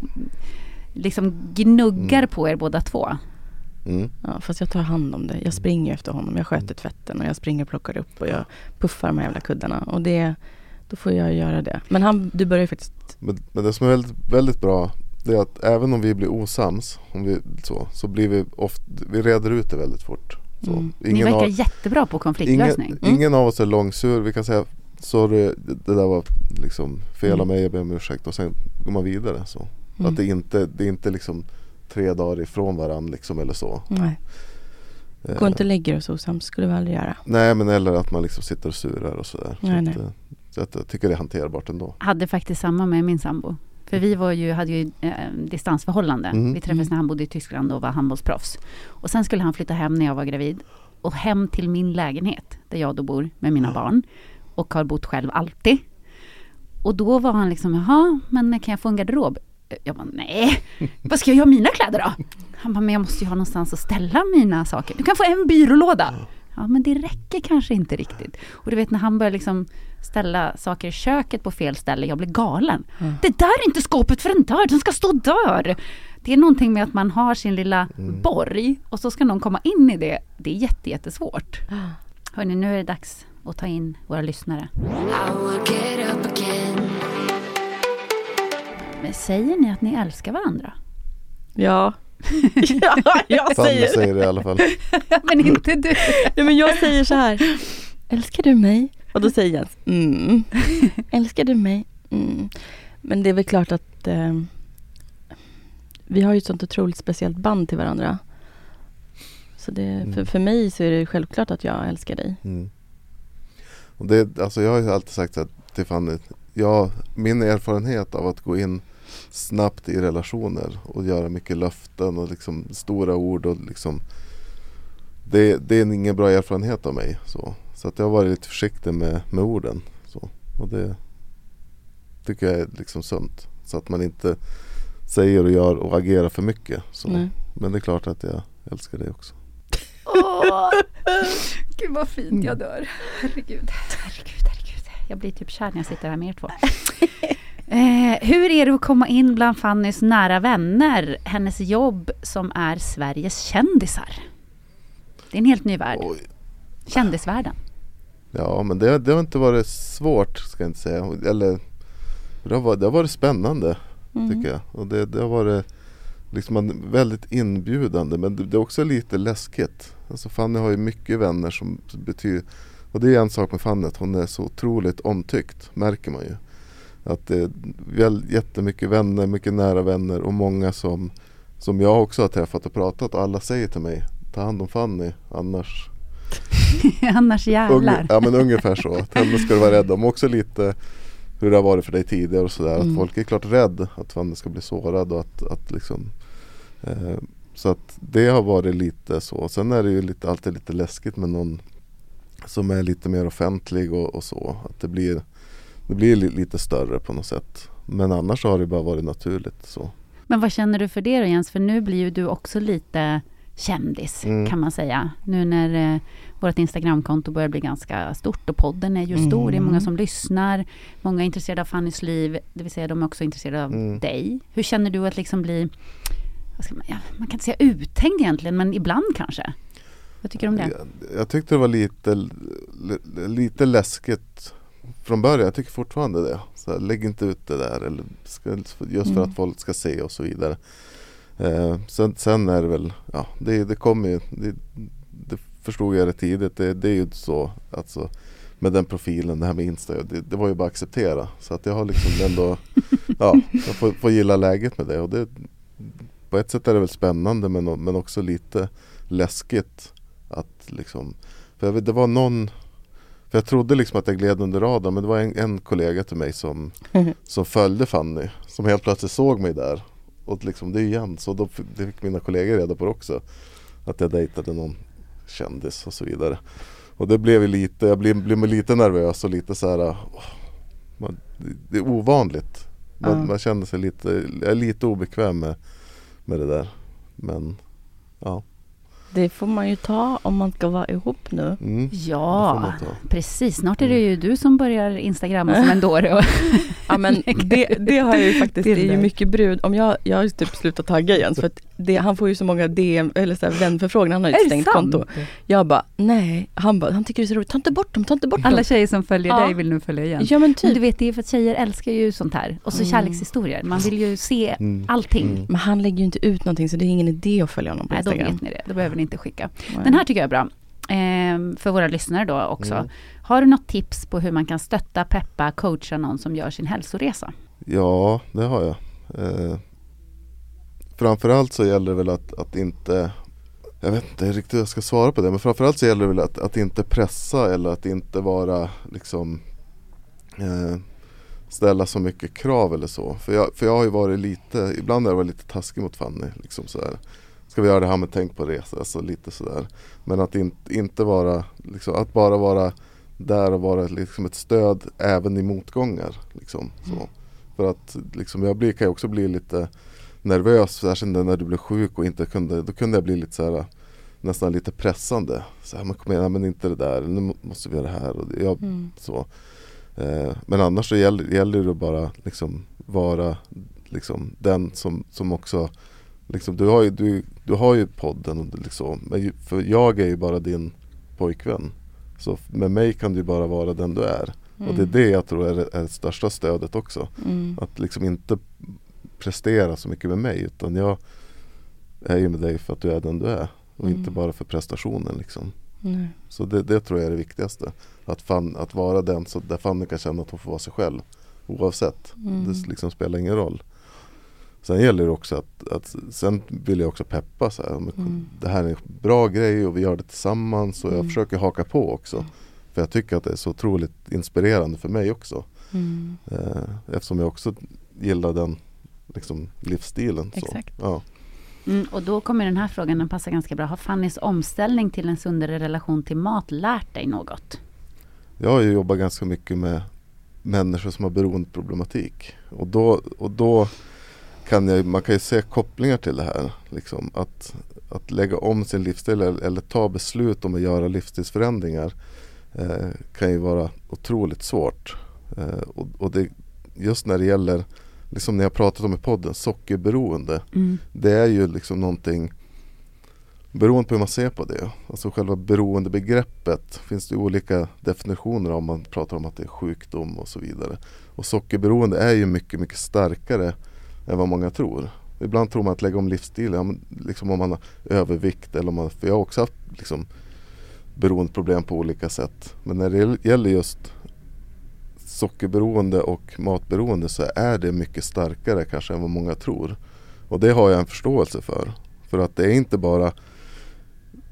liksom gnuggar Mm. på er båda två. mm. Ja, fast jag tar hand om det. Jag springer efter honom. Jag sköter tvätten och jag springer och plockar upp och jag puffar de här jävla kuddarna. Och det, då får jag göra det. Men han, du börjar ju faktiskt, men, men det som är väldigt, väldigt bra det är att även om vi blir osams om vi, så, så blir vi ofta, vi reder ut det väldigt fort. Så, Mm. Ni verkar av, jättebra på konfliktlösning. ingen, ingen av oss är långsur. Vi kan säga sorry, det, där var liksom fel av Mm. mig, jag ber om ursäkt och sen går man vidare. Så. Mm. Att det inte, det är inte liksom tre dagar ifrån varandra liksom eller så. nej, Eh, gå inte och lägg er och så osams. skulle vi aldrig göra. Nej men eller att man liksom sitter och surar och sådär. Så Nej, att, nej. eh, så att jag tycker det är hanterbart ändå. Hade faktiskt samma med min sambo. För vi var ju, hade ju eh, distansförhållande. Mm. Vi träffades när han bodde i Tyskland och var handbollsproffs. Och sen skulle han flytta hem när jag var gravid. Och hem till min lägenhet, där jag då bor med mina barn. Och har bott själv alltid. Och då var han liksom, jaha, men kan jag få en garderob? Jag bara, nej, vad ska jag göra mina kläder då? Han bara, men jag måste ju ha någonstans att ställa mina saker. Du kan få en byrålåda. Ja, men det räcker kanske inte riktigt. Och du vet när han börjar liksom ställa saker i köket på fel ställe, jag blir galen. Det där är inte skåpet för en dörr, den ska stå där. Det är någonting med att man har sin lilla borg och så ska någon komma in i det. Det är jätte, jättesvårt. Hörni, nu är det dags att ta in våra lyssnare. Men säger ni att ni älskar varandra? Ja. ja, jag Fanny säger säger det i alla fall. men inte du. Nej, men jag säger så här. Älskar du mig? Och då säger Jens, mm. Älskar du mig? Mm. Men det är väl klart att eh, vi har ju ett sånt otroligt speciellt band till varandra. Så det, för, för mig så är det självklart att jag älskar dig. Mm. Och det, alltså jag har ju alltid sagt att till Fanny, jag, min erfarenhet av att gå in snabbt i relationer och göra mycket löften och liksom stora ord och liksom det, det är ingen bra erfarenhet av mig. Så, så att jag har varit lite försiktig med, med orden. Så. Och det tycker jag är liksom sunt. Så att man inte säger och gör och agerar för mycket. Så. Nej. Men det är klart att jag älskar dig också. Åh, gud vad fint, jag dör. Herregud, herregud, herregud. Jag blir typ kär när jag sitter här med er två. Eh, hur är det att komma in bland Fannys nära vänner? Hennes jobb som är Sveriges kändisar. Det är en helt ny värld. Oj. Kändisvärlden. Ja men det, det har inte varit svårt ska jag inte säga. Eller det har varit, det har varit spännande tycker jag. Och det, det har varit liksom väldigt inbjudande men det, det är också lite läskigt. Alltså Fanny har ju mycket vänner som betyder och det är en sak med Fanny att hon är så otroligt omtyckt märker man ju. Att det är väl jättemycket vänner, mycket nära vänner och många som som jag också har träffat och pratat och alla säger till mig Ta hand om Fanny annars Annars jävlar. Ja men ungefär så. Att henne ska du vara rädd om. Också lite hur det har varit för dig tidigare och sådär. Mm. Att folk är klart rädd att Fanny ska bli sårad och att, att liksom eh, Så att det har varit lite så. Sen är det ju lite, alltid lite läskigt med någon som är lite mer offentlig och, och så. Att det blir, det blir li, lite större på något sätt. Men annars har det bara varit naturligt så. Men vad känner du för det då Jens? För nu blir ju du också lite kändis Mm. kan man säga. Nu när eh, vårt Instagramkonto börjar bli ganska stort och podden är ju Mm. stor. Det är många som lyssnar. Många är intresserade av Fannys liv. Det vill säga de är också intresserade av Mm. dig. Hur känner du att liksom bli, man, ja, man kan inte säga uthängd egentligen, men ibland kanske. Vad tycker du om det? Jag, jag tyckte det var lite, li- lite läskigt från början. Jag tycker fortfarande det. Så här, lägg inte ut det där. Eller ska, just för Mm. att folk ska se och så vidare. Eh, sen, sen är det väl, ja det, det kommer ju, det, det förstod jag rätt tidigt. Det, det är ju så alltså med den profilen, det här med Insta, det, det var ju bara att acceptera. Så att jag har liksom ändå, ja, jag får, får gilla läget med det. Och det. På ett sätt är det väl spännande men, men också lite läskigt. Att liksom, för jag vet, det var någon för jag trodde liksom att jag gled under radarn men det var en, en kollega till mig som, som följde Fanny. Som helt plötsligt såg mig där. Och liksom, det är ju Jens och då fick, det fick mina kollegor reda på det också. Att jag dejtade någon kändis och så vidare. Och det blev lite, jag blev, blev lite nervös och lite så här. åh, Man, det, är ovanligt. Man, Ja. man känner sig lite, jag är lite obekväm med, med det där. Men ja. Det får man ju ta om man ska vara ihop nu. Mm, Ja, precis. Snart är det ju du som börjar instagramma som en dåre. Och Ja men det, det har jag ju faktiskt, det är ju mycket brud. Om jag, jag har ju typ slutat tagga Jens för att det, han får ju så många DM eller så här vänförfrågningar, han har ju ett stängt sant? konto. Jag bara nej, han bara, han tycker det är så roligt, ta inte bort dem, ta inte bort Alla dem. tjejer som följer Ja. dig vill nu följa igen. Ja men Men typ. du vet, det är för att tjejer älskar ju sånt här. Och så Mm. kärlekshistorier. Man vill ju se Mm. allting. Mm. Men han lägger ju inte ut någonting så det är ingen idé att följa honom på Nej, då Instagram. vet ni det. Då behöver ni inte skicka. Nej. Den här tycker jag är bra. Ehm, för våra lyssnare då också. Mm. Har du något tips på hur man kan stötta, peppa, coacha någon som gör sin hälsoresa? Ja, det har jag. Eh, framförallt så gäller det väl att, att inte Jag vet inte riktigt hur jag ska svara på det men framförallt så gäller det väl att, att inte pressa eller att inte vara liksom eh, Ställa så mycket krav eller så. För jag, för jag har ju varit lite, ibland har jag varit lite taskig mot Fanny. Liksom så här. Ska vi göra det här med tänk på resa, alltså lite sådär. Men att in, inte vara, liksom, att bara vara där och vara liksom ett stöd även i motgångar. Liksom, så. För att liksom, jag blir, kan ju också bli lite nervös, särskilt när du blev sjuk och inte kunde, då kunde jag bli lite så här nästan lite pressande. Så här, men kom igen, men inte det där, nu måste vi göra det här. Och jag, Mm. så. Eh, men annars så gäller, gäller det bara liksom vara liksom den som, som också liksom, du, har ju, du, du har ju podden och liksom, men för jag är ju bara din pojkvän. Så med mig kan du bara vara den du är. Och det är det jag tror är, det- är det största stödet också. Mm. Att liksom inte prestera så mycket med mig utan jag är ju med dig för att du är den du är. Och Mm. inte bara för prestationen liksom. Nej. Så det, det tror jag är det viktigaste. Att, fan, att vara den så där Fanny kan känna att hon får vara sig själv. Oavsett. Mm. Det liksom spelar ingen roll. Sen gäller det också att, att sen vill jag också peppa så här. Mm. Det här är en bra grej och vi gör det tillsammans och jag Mm. försöker haka på också. För jag tycker att det är så otroligt inspirerande för mig också. Mm. Eh, eftersom jag också gillar den liksom, livsstilen. Så. Exakt. Ja. Mm, och då kommer den här frågan, den passar ganska bra. Har Fannys omställning till en sundare relation till mat lärt dig något? Jag har ju jobbat ganska mycket med människor som har beroendeproblematik. Och då, och då kan jag, man kan ju se kopplingar till det här. Liksom, att, att lägga om sin livsstil eller, eller ta beslut om att göra livsstilsförändringar eh, kan ju vara otroligt svårt. Eh, och, och det, just när det gäller, liksom när jag pratat om i podden, sockerberoende. Mm. Det är ju liksom någonting Beroende på hur man ser på det, alltså själva beroendebegreppet finns det olika definitioner om man pratar om att det är sjukdom och så vidare. Och sockerberoende är ju mycket, mycket starkare än vad många tror. Ibland tror man att lägga om livsstil, ja, liksom om man har övervikt eller om man, för jag har också haft liksom beroendeproblem på olika sätt. Men när det gäller just sockerberoende och matberoende så är det mycket starkare kanske än vad många tror. Och det har jag en förståelse för. För att det är inte bara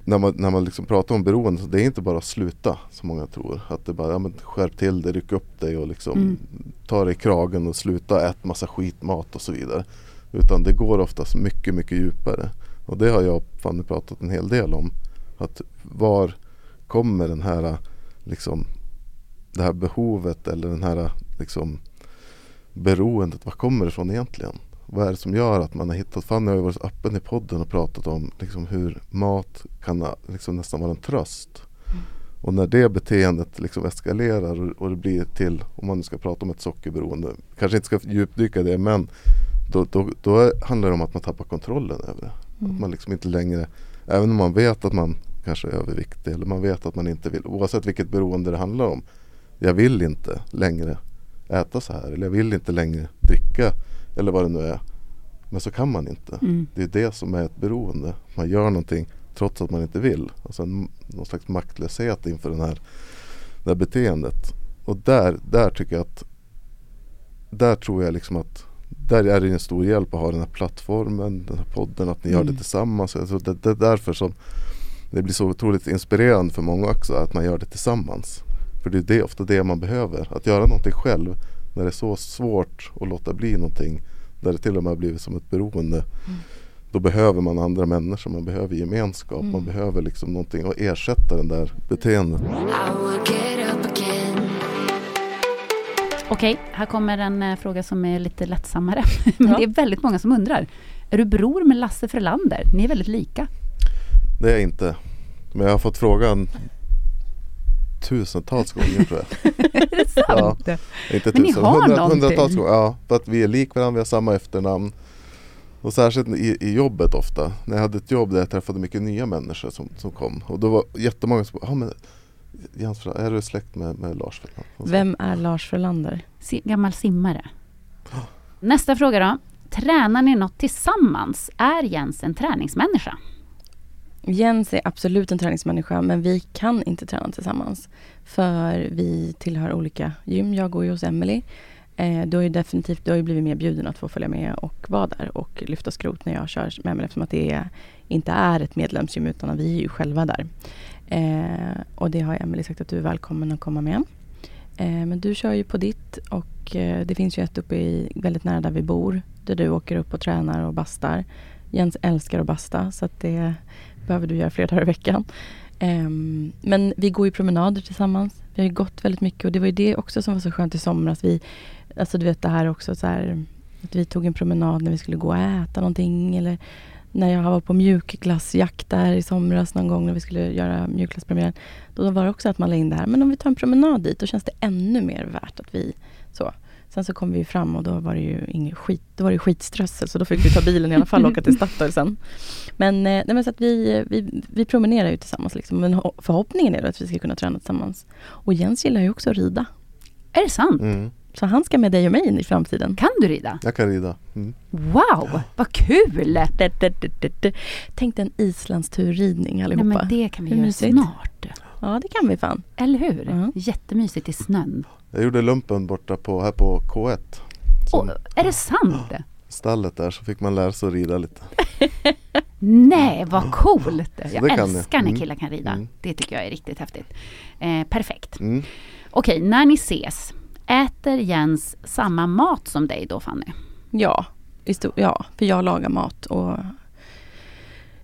när man, när man liksom pratar om beroende, så det är inte bara att sluta som många tror. Att det bara, ja men skärp till dig, ryck upp dig och liksom Mm. ta dig i kragen och sluta äta massa skitmat och så vidare. Utan det går oftast mycket, mycket djupare. Och det har jag Fanny pratat en hel del om. Att var kommer den här liksom det här behovet eller den här liksom beroendet, var kommer det ifrån egentligen? Vad är det som gör att man har hittat, Fanny har ju varit öppen i podden och pratat om liksom hur mat kan liksom nästan vara en tröst. Och när det beteendet liksom eskalerar och, och det blir till, om man nu ska prata om ett sockerberoende, kanske inte ska djupdyka det men då, då, då handlar det om att man tappar kontrollen över det. Att man liksom inte längre, även om man vet att man kanske är överviktig eller man vet att man inte vill, oavsett vilket beroende det handlar om. Jag vill inte längre äta så här eller jag vill inte längre dricka eller vad det nu är. Men så kan man inte. Mm. Det är det som är ett beroende. Man gör någonting trots att man inte vill. Alltså en, någon slags maktlöshet inför den här, det här beteendet. Och där, där tycker jag att där tror jag liksom att där är det en stor hjälp att ha den här plattformen, den här podden, att ni gör det Mm. tillsammans. Alltså det, det är därför som det blir så otroligt inspirerande för många också att man gör det tillsammans. För det är det, ofta det man behöver. Att göra någonting själv när det är så svårt att låta bli någonting. Där det till och med har blivit som ett beroende. Då behöver man andra människor, man behöver gemenskap, man behöver liksom någonting att ersätta den där beteendet. Okej, här kommer en eh, fråga som är lite lättsammare. Men Ja. det är väldigt många som undrar. Är du bror med Lasse Frölander? Ni är väldigt lika. Det är jag inte. Men jag har fått frågan tusentals gånger tror jag. är det sant? Inte Men ni tusen, har hundra, någonting. hundratals gånger. Ja, för att vi är lik varandra, vi har samma efternamn. Och särskilt i, i jobbet ofta. När jag hade ett jobb där jag träffade mycket nya människor som, som kom. Och då var jättemånga som ja men Jens, Frö- är du släkt med, med Lars Frölander? Vem är Lars Frölander? Si- Gammal simmare. Nästa fråga då. Tränar ni något tillsammans? Är Jens en träningsmänniska? Jens är absolut en träningsmänniska men vi kan inte träna tillsammans. För vi tillhör olika gym. Jag går ju hos Emily. Eh, du har ju definitivt du har ju blivit medbjuden att få följa med och vara där och lyfta skrot när jag kör med Emily eftersom att det är, inte är ett medlemsgym utan vi är ju själva där. Eh, och det har Emily sagt att du är välkommen att komma med. Eh, men du kör ju på ditt och eh, det finns ju ett uppe i väldigt nära där vi bor där du åker upp och tränar och bastar. Jens älskar att basta så att det behöver du göra flera dagar i veckan. Um, men vi går ju promenader tillsammans. Vi har ju gått väldigt mycket och det var ju det också som var så skönt i somras. Vi alltså du vet det här också så här, att vi tog en promenad när vi skulle gå och äta någonting eller när jag var på mjukglassjakt där i somras någon gång när vi skulle göra mjukglasspremiären. Då var det också att man la in det här, men om vi tar en promenad dit då känns det ännu mer värt att vi så. Sen så kom vi fram och då var det ju ingen skit, då var det skitströssel så då fick vi ta bilen i alla fall och åka till Statoil sen. Men, eh, nej, men så att vi, vi, vi promenerar ju tillsammans liksom. Men ho- förhoppningen är då att vi ska kunna träna tillsammans. Och Jens gillar ju också att rida. Är det sant? Mm. Så han ska med dig och mig in i framtiden. Kan du rida? Jag kan rida. Mm. Wow, vad kul! Tänk dig en islandsturridning Nej, allihopa. men det kan vi Hur göra mysigt? snart. Ja, det kan vi fan. Eller hur? Ja. Jättemysigt i snön. Jag gjorde lumpen borta på, här på K1. Som Och, är det sant? stallet där så fick man lära sig att rida lite. Nej, vad coolt! Jag älskar när Mm. killar kan rida. Mm. Det tycker jag är riktigt häftigt. Eh, perfekt. Mm. Okej, när ni ses, äter Jens samma mat som dig då Fanny? Ja, ja, för jag lagar mat och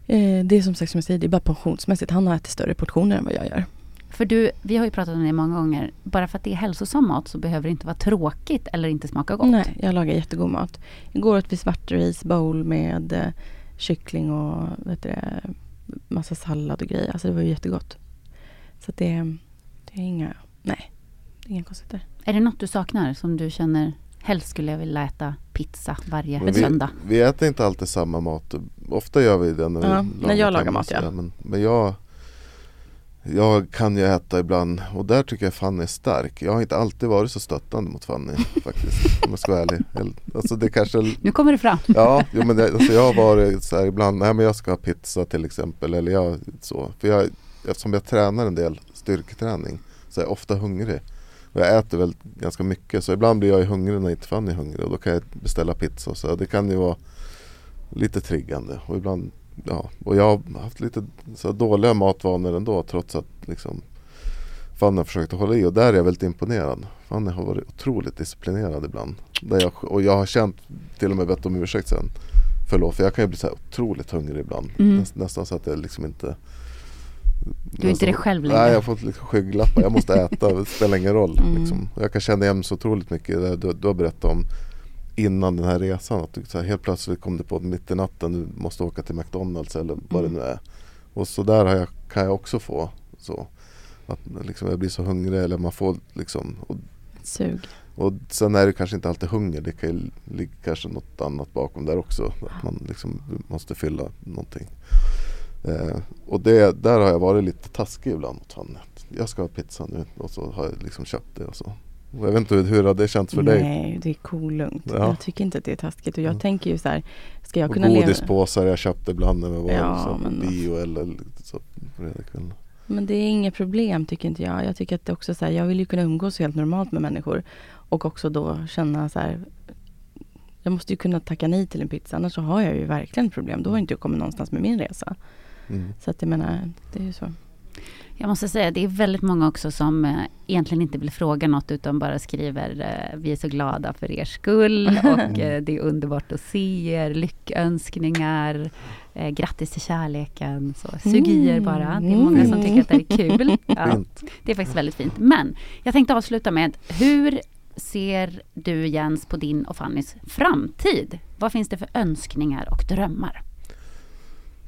eh, det är som sagt som jag säger, det är bara portionsmässigt. Han har ätit större portioner än vad jag gör. För du, vi har ju pratat om det många gånger. Bara för att det är hälsosam mat så behöver det inte vara tråkigt eller inte smaka gott. Nej, jag lagar jättegod mat. Igår åt vi svartris bowl med eh, kyckling och vet du, det, massa sallad och grejer. Alltså det var ju jättegott. Så att det, det är inga, nej, det är inga konstigheter. Är det något du saknar som du känner helst skulle jag vilja äta pizza varje Men vi, söndag? vi äter inte alltid samma mat. Ofta gör vi det när, Ja, vi när jag lagar mat, ja. Men, men jag, jag kan ju äta ibland och där tycker jag Fanny är stark. Jag har inte alltid varit så stöttande mot Fanny faktiskt. Om jag ska vara ärlig. Alltså det kanske Nu kommer det fram. Ja, jo, men det, alltså jag har varit så här ibland, nej men jag ska ha pizza till exempel eller jag så. För jag, eftersom jag tränar en del styrketräning så är jag ofta hungrig. Och jag äter väl ganska mycket så ibland blir jag hungrig när inte Fanny är hungrig och då kan jag beställa pizza. Så det kan ju vara lite triggande och ibland Ja, och jag har haft lite så dåliga matvanor ändå trots att liksom Fanny har försökt hålla i och där är jag väldigt imponerad. Fanny har varit otroligt disciplinerad ibland. Där jag, och jag har känt, till och med bett om ursäkt sen. Förlåt, för jag kan ju bli så här otroligt hungrig ibland. Mm. Näst, nästan så att jag liksom inte Du är inte dig själv längre. Nej, jag har fått liksom skygglappar. Jag måste äta, det spelar ingen roll. Mm. Liksom. Jag kan känna igen så otroligt mycket det du, du har berättat om innan den här resan. Att du, så här, helt plötsligt kom det på mitt i natten, du måste åka till McDonalds eller vad Mm. det nu är. Och så där jag, kan jag också få. Så. Att liksom, jag blir så hungrig eller man får liksom och, Sug. och sen är det kanske inte alltid hunger. Det kan ju ligga kanske något annat bakom där också. Att man liksom måste fylla någonting. Eh, och det, där har jag varit lite taskig ibland mot honom. Jag ska ha pizza nu och så har jag liksom köpt det och så. Jag vet inte hur, det känts för dig? Nej, det är kolugnt. Ja. Jag tycker inte att det är taskigt. Och jag Mm. tänker ju så här, ska jag Och kunna leva... godispåsar jag köpte ibland när vi var Ja, men- bio eller lite så. Men det är inga problem tycker inte jag. Jag tycker att det också så här, jag vill ju kunna umgås helt normalt med människor. Och också då känna så här, jag måste ju kunna tacka nej till en pizza. Annars så har jag ju verkligen problem. Då har inte jag kommit någonstans med min resa. Mm. Så att jag menar, det är ju så. Jag måste säga, det är väldigt många också som eh, egentligen inte vill fråga något utan bara skriver eh, Vi är så glada för er skull och eh, det är underbart att se er, lyckönskningar, eh, grattis till kärleken. Så, sug i er bara. Det är många som tycker att det är kul. Ja, Fint. det är faktiskt väldigt fint. Men jag tänkte avsluta med, hur ser du Jens på din och Fannys framtid? Vad finns det för önskningar och drömmar?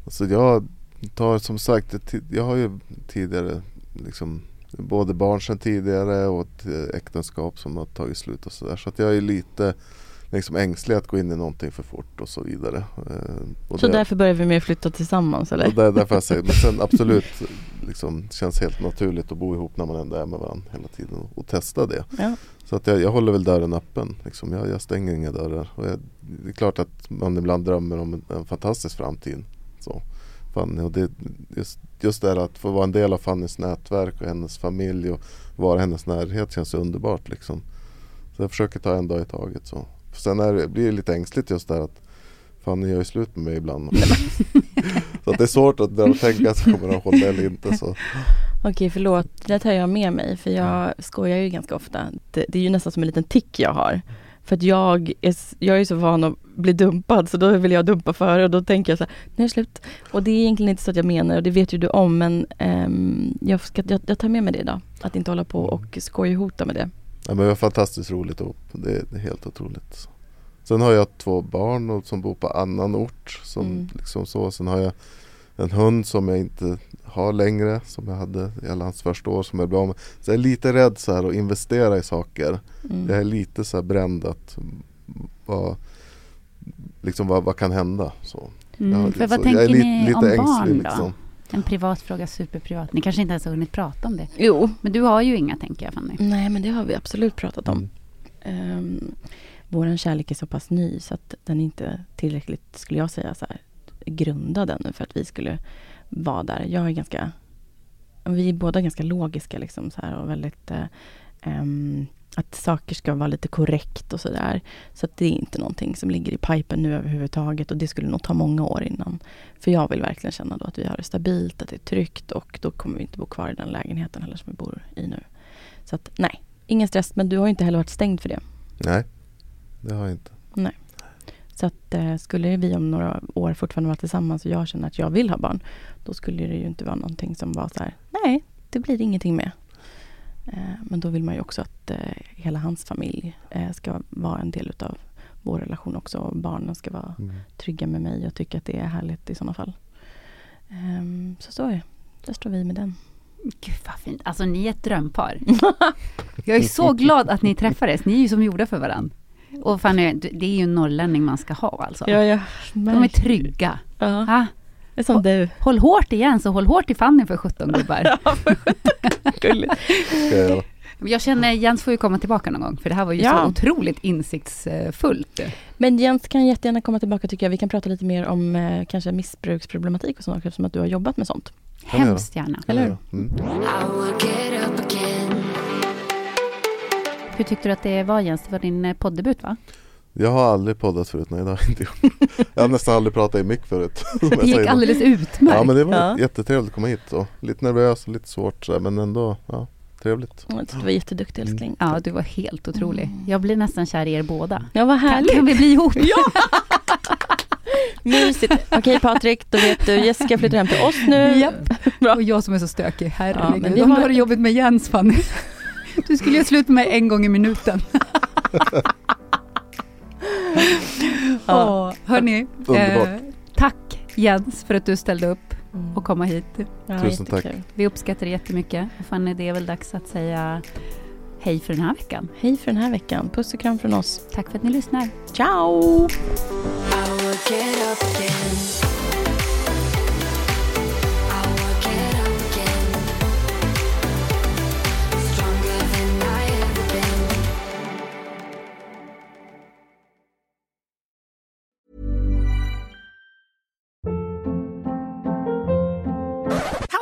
Alltså jag tar som sagt, jag har ju tidigare liksom både barn sedan tidigare och ett eh, äktenskap som har tagit slut och sådär. Så att jag är lite liksom ängslig att gå in i någonting för fort och så vidare. Eh, och Så det- därför börjar vi med att flytta tillsammans eller? Det är därför jag säger, men sen absolut liksom, känns helt naturligt att bo ihop när man ändå är med varandra hela tiden och, och testa det. Ja. Så att jag, jag håller väl dörren öppen. Liksom. Jag, jag stänger inga dörrar. Jag, det är klart att man ibland drömmer om en, en fantastisk framtid. Så, Fanny, och det, just, just det här att få vara en del av Fannys nätverk och hennes familj och vara i hennes närhet känns underbart. Liksom. Så jag försöker ta en dag i taget. Så. För sen är det, blir det lite ängsligt just där att Fanny gör ju slut med mig ibland. så att det är svårt att börja tänka så kommer de hålla eller inte. Så. Okej, förlåt. Det tar jag med mig för jag skojar ju ganska ofta. Det, det är ju nästan som en liten tick jag har. För att jag är, jag är så van att bli dumpad så då vill jag dumpa före och då tänker jag så här, nu är det slut. Och det är egentligen inte så att jag menar och det vet ju du om men ehm, jag, ska, jag, jag tar med mig det idag. Att inte hålla på och skojhota med det. Ja, men vi har fantastiskt roligt ihop. Det är, det är helt otroligt. Sen har jag två barn och, som bor på annan ort. Som Mm. liksom så. Sen har jag en hund som jag inte har längre. Som jag hade i alla hans första år som jag blev av med. Så jag är lite rädd så här att investera i saker. Mm. Jag är lite så här bränd att vad, liksom vad, vad kan hända? Så. Mm, Jag- för vad så tänker jag är li- ni lite om ängslig, barn då? liksom. En privat fråga, superprivat. Ni kanske inte ens har hunnit prata om det. Jo, Men du har ju inga tänker jag Fanny. nej men det har vi absolut pratat om. Mm. Um, Vår kärlek är så pass ny så att den är inte tillräckligt, skulle jag säga, så här, grundad ännu för att vi skulle vara där. Jag är ganska, vi är båda ganska logiska liksom så här och väldigt eh, ehm, att saker ska vara lite korrekt och sådär. Så att det är inte någonting som ligger i pipen nu överhuvudtaget och det skulle nog ta många år innan. För jag vill verkligen känna då att vi har det stabilt, att det är tryggt och då kommer vi inte bo kvar i den lägenheten heller som vi bor i nu. Så att nej, ingen stress. Men du har ju inte heller varit stängd för det. Nej, det har jag inte. Så att eh, skulle vi om några år fortfarande vara tillsammans och jag känner att jag vill ha barn, då skulle det ju inte vara någonting som var så här, nej, det blir ingenting med. Eh, men då vill man ju också att eh, hela hans familj ska vara en del utav vår relation också och barnen ska vara Mm. trygga med mig och tycka att det är härligt i sådana fall. Ehm, så så är det. Där står vi med den. Gud vad fint. Alltså ni är ett drömpar. Jag är så glad att ni träffades. Ni är ju som gjorda för varandra. Och Fanny, det är ju en norrlänning man ska ha alltså. jag De är trygga. Ja, det är som du. håll hårt igen, så håll hårt i Fanny för 17 gubbar. Jag känner Jens får ju komma tillbaka någon gång, för det här var ju Ja. så otroligt insiktsfullt. Men Jens kan jättegärna komma tillbaka tycker jag. Vi kan prata lite mer om eh, kanske missbruksproblematik och sånt eftersom att du har jobbat med sånt. Hemskt gärna. Eller göra. Mm. Hur tyckte du att det var Jens? Det var din eh, poddebut va? Jag har aldrig poddat förut, nej det har jag inte gjort. Jag har nästan aldrig pratat i mick förut. Det gick alldeles utmärkt. Ja men det var Ja. jättetrevligt att komma hit och lite nervös och lite svårt så men ändå ja, trevligt. Jag tyckte du var jätteduktig älskling. Ja, du var helt otrolig. Jag blir nästan kär i er båda. Ja, vad Kan, härligt. kan vi bli ihop? Ja! Mysigt. Okej Patrik, då vet du. Jessica flyttar hem till oss nu. Japp. Bra. Och jag som är så stökig. Ja, Herregud. men vi Om har- du har det jobbigt med Jens Fanny. Du skulle göra slut med mig en gång i minuten. Ja. Åh, hörni, Underbart. eh, tack Jens för att du ställde upp Mm. och komma hit. Ja, Tusen tack. Vi uppskattar det jättemycket. Och Fanny, det är väl dags att säga hej för den här veckan. Hej för den här veckan. Puss och kram från oss. Tack för att ni lyssnar. Ciao!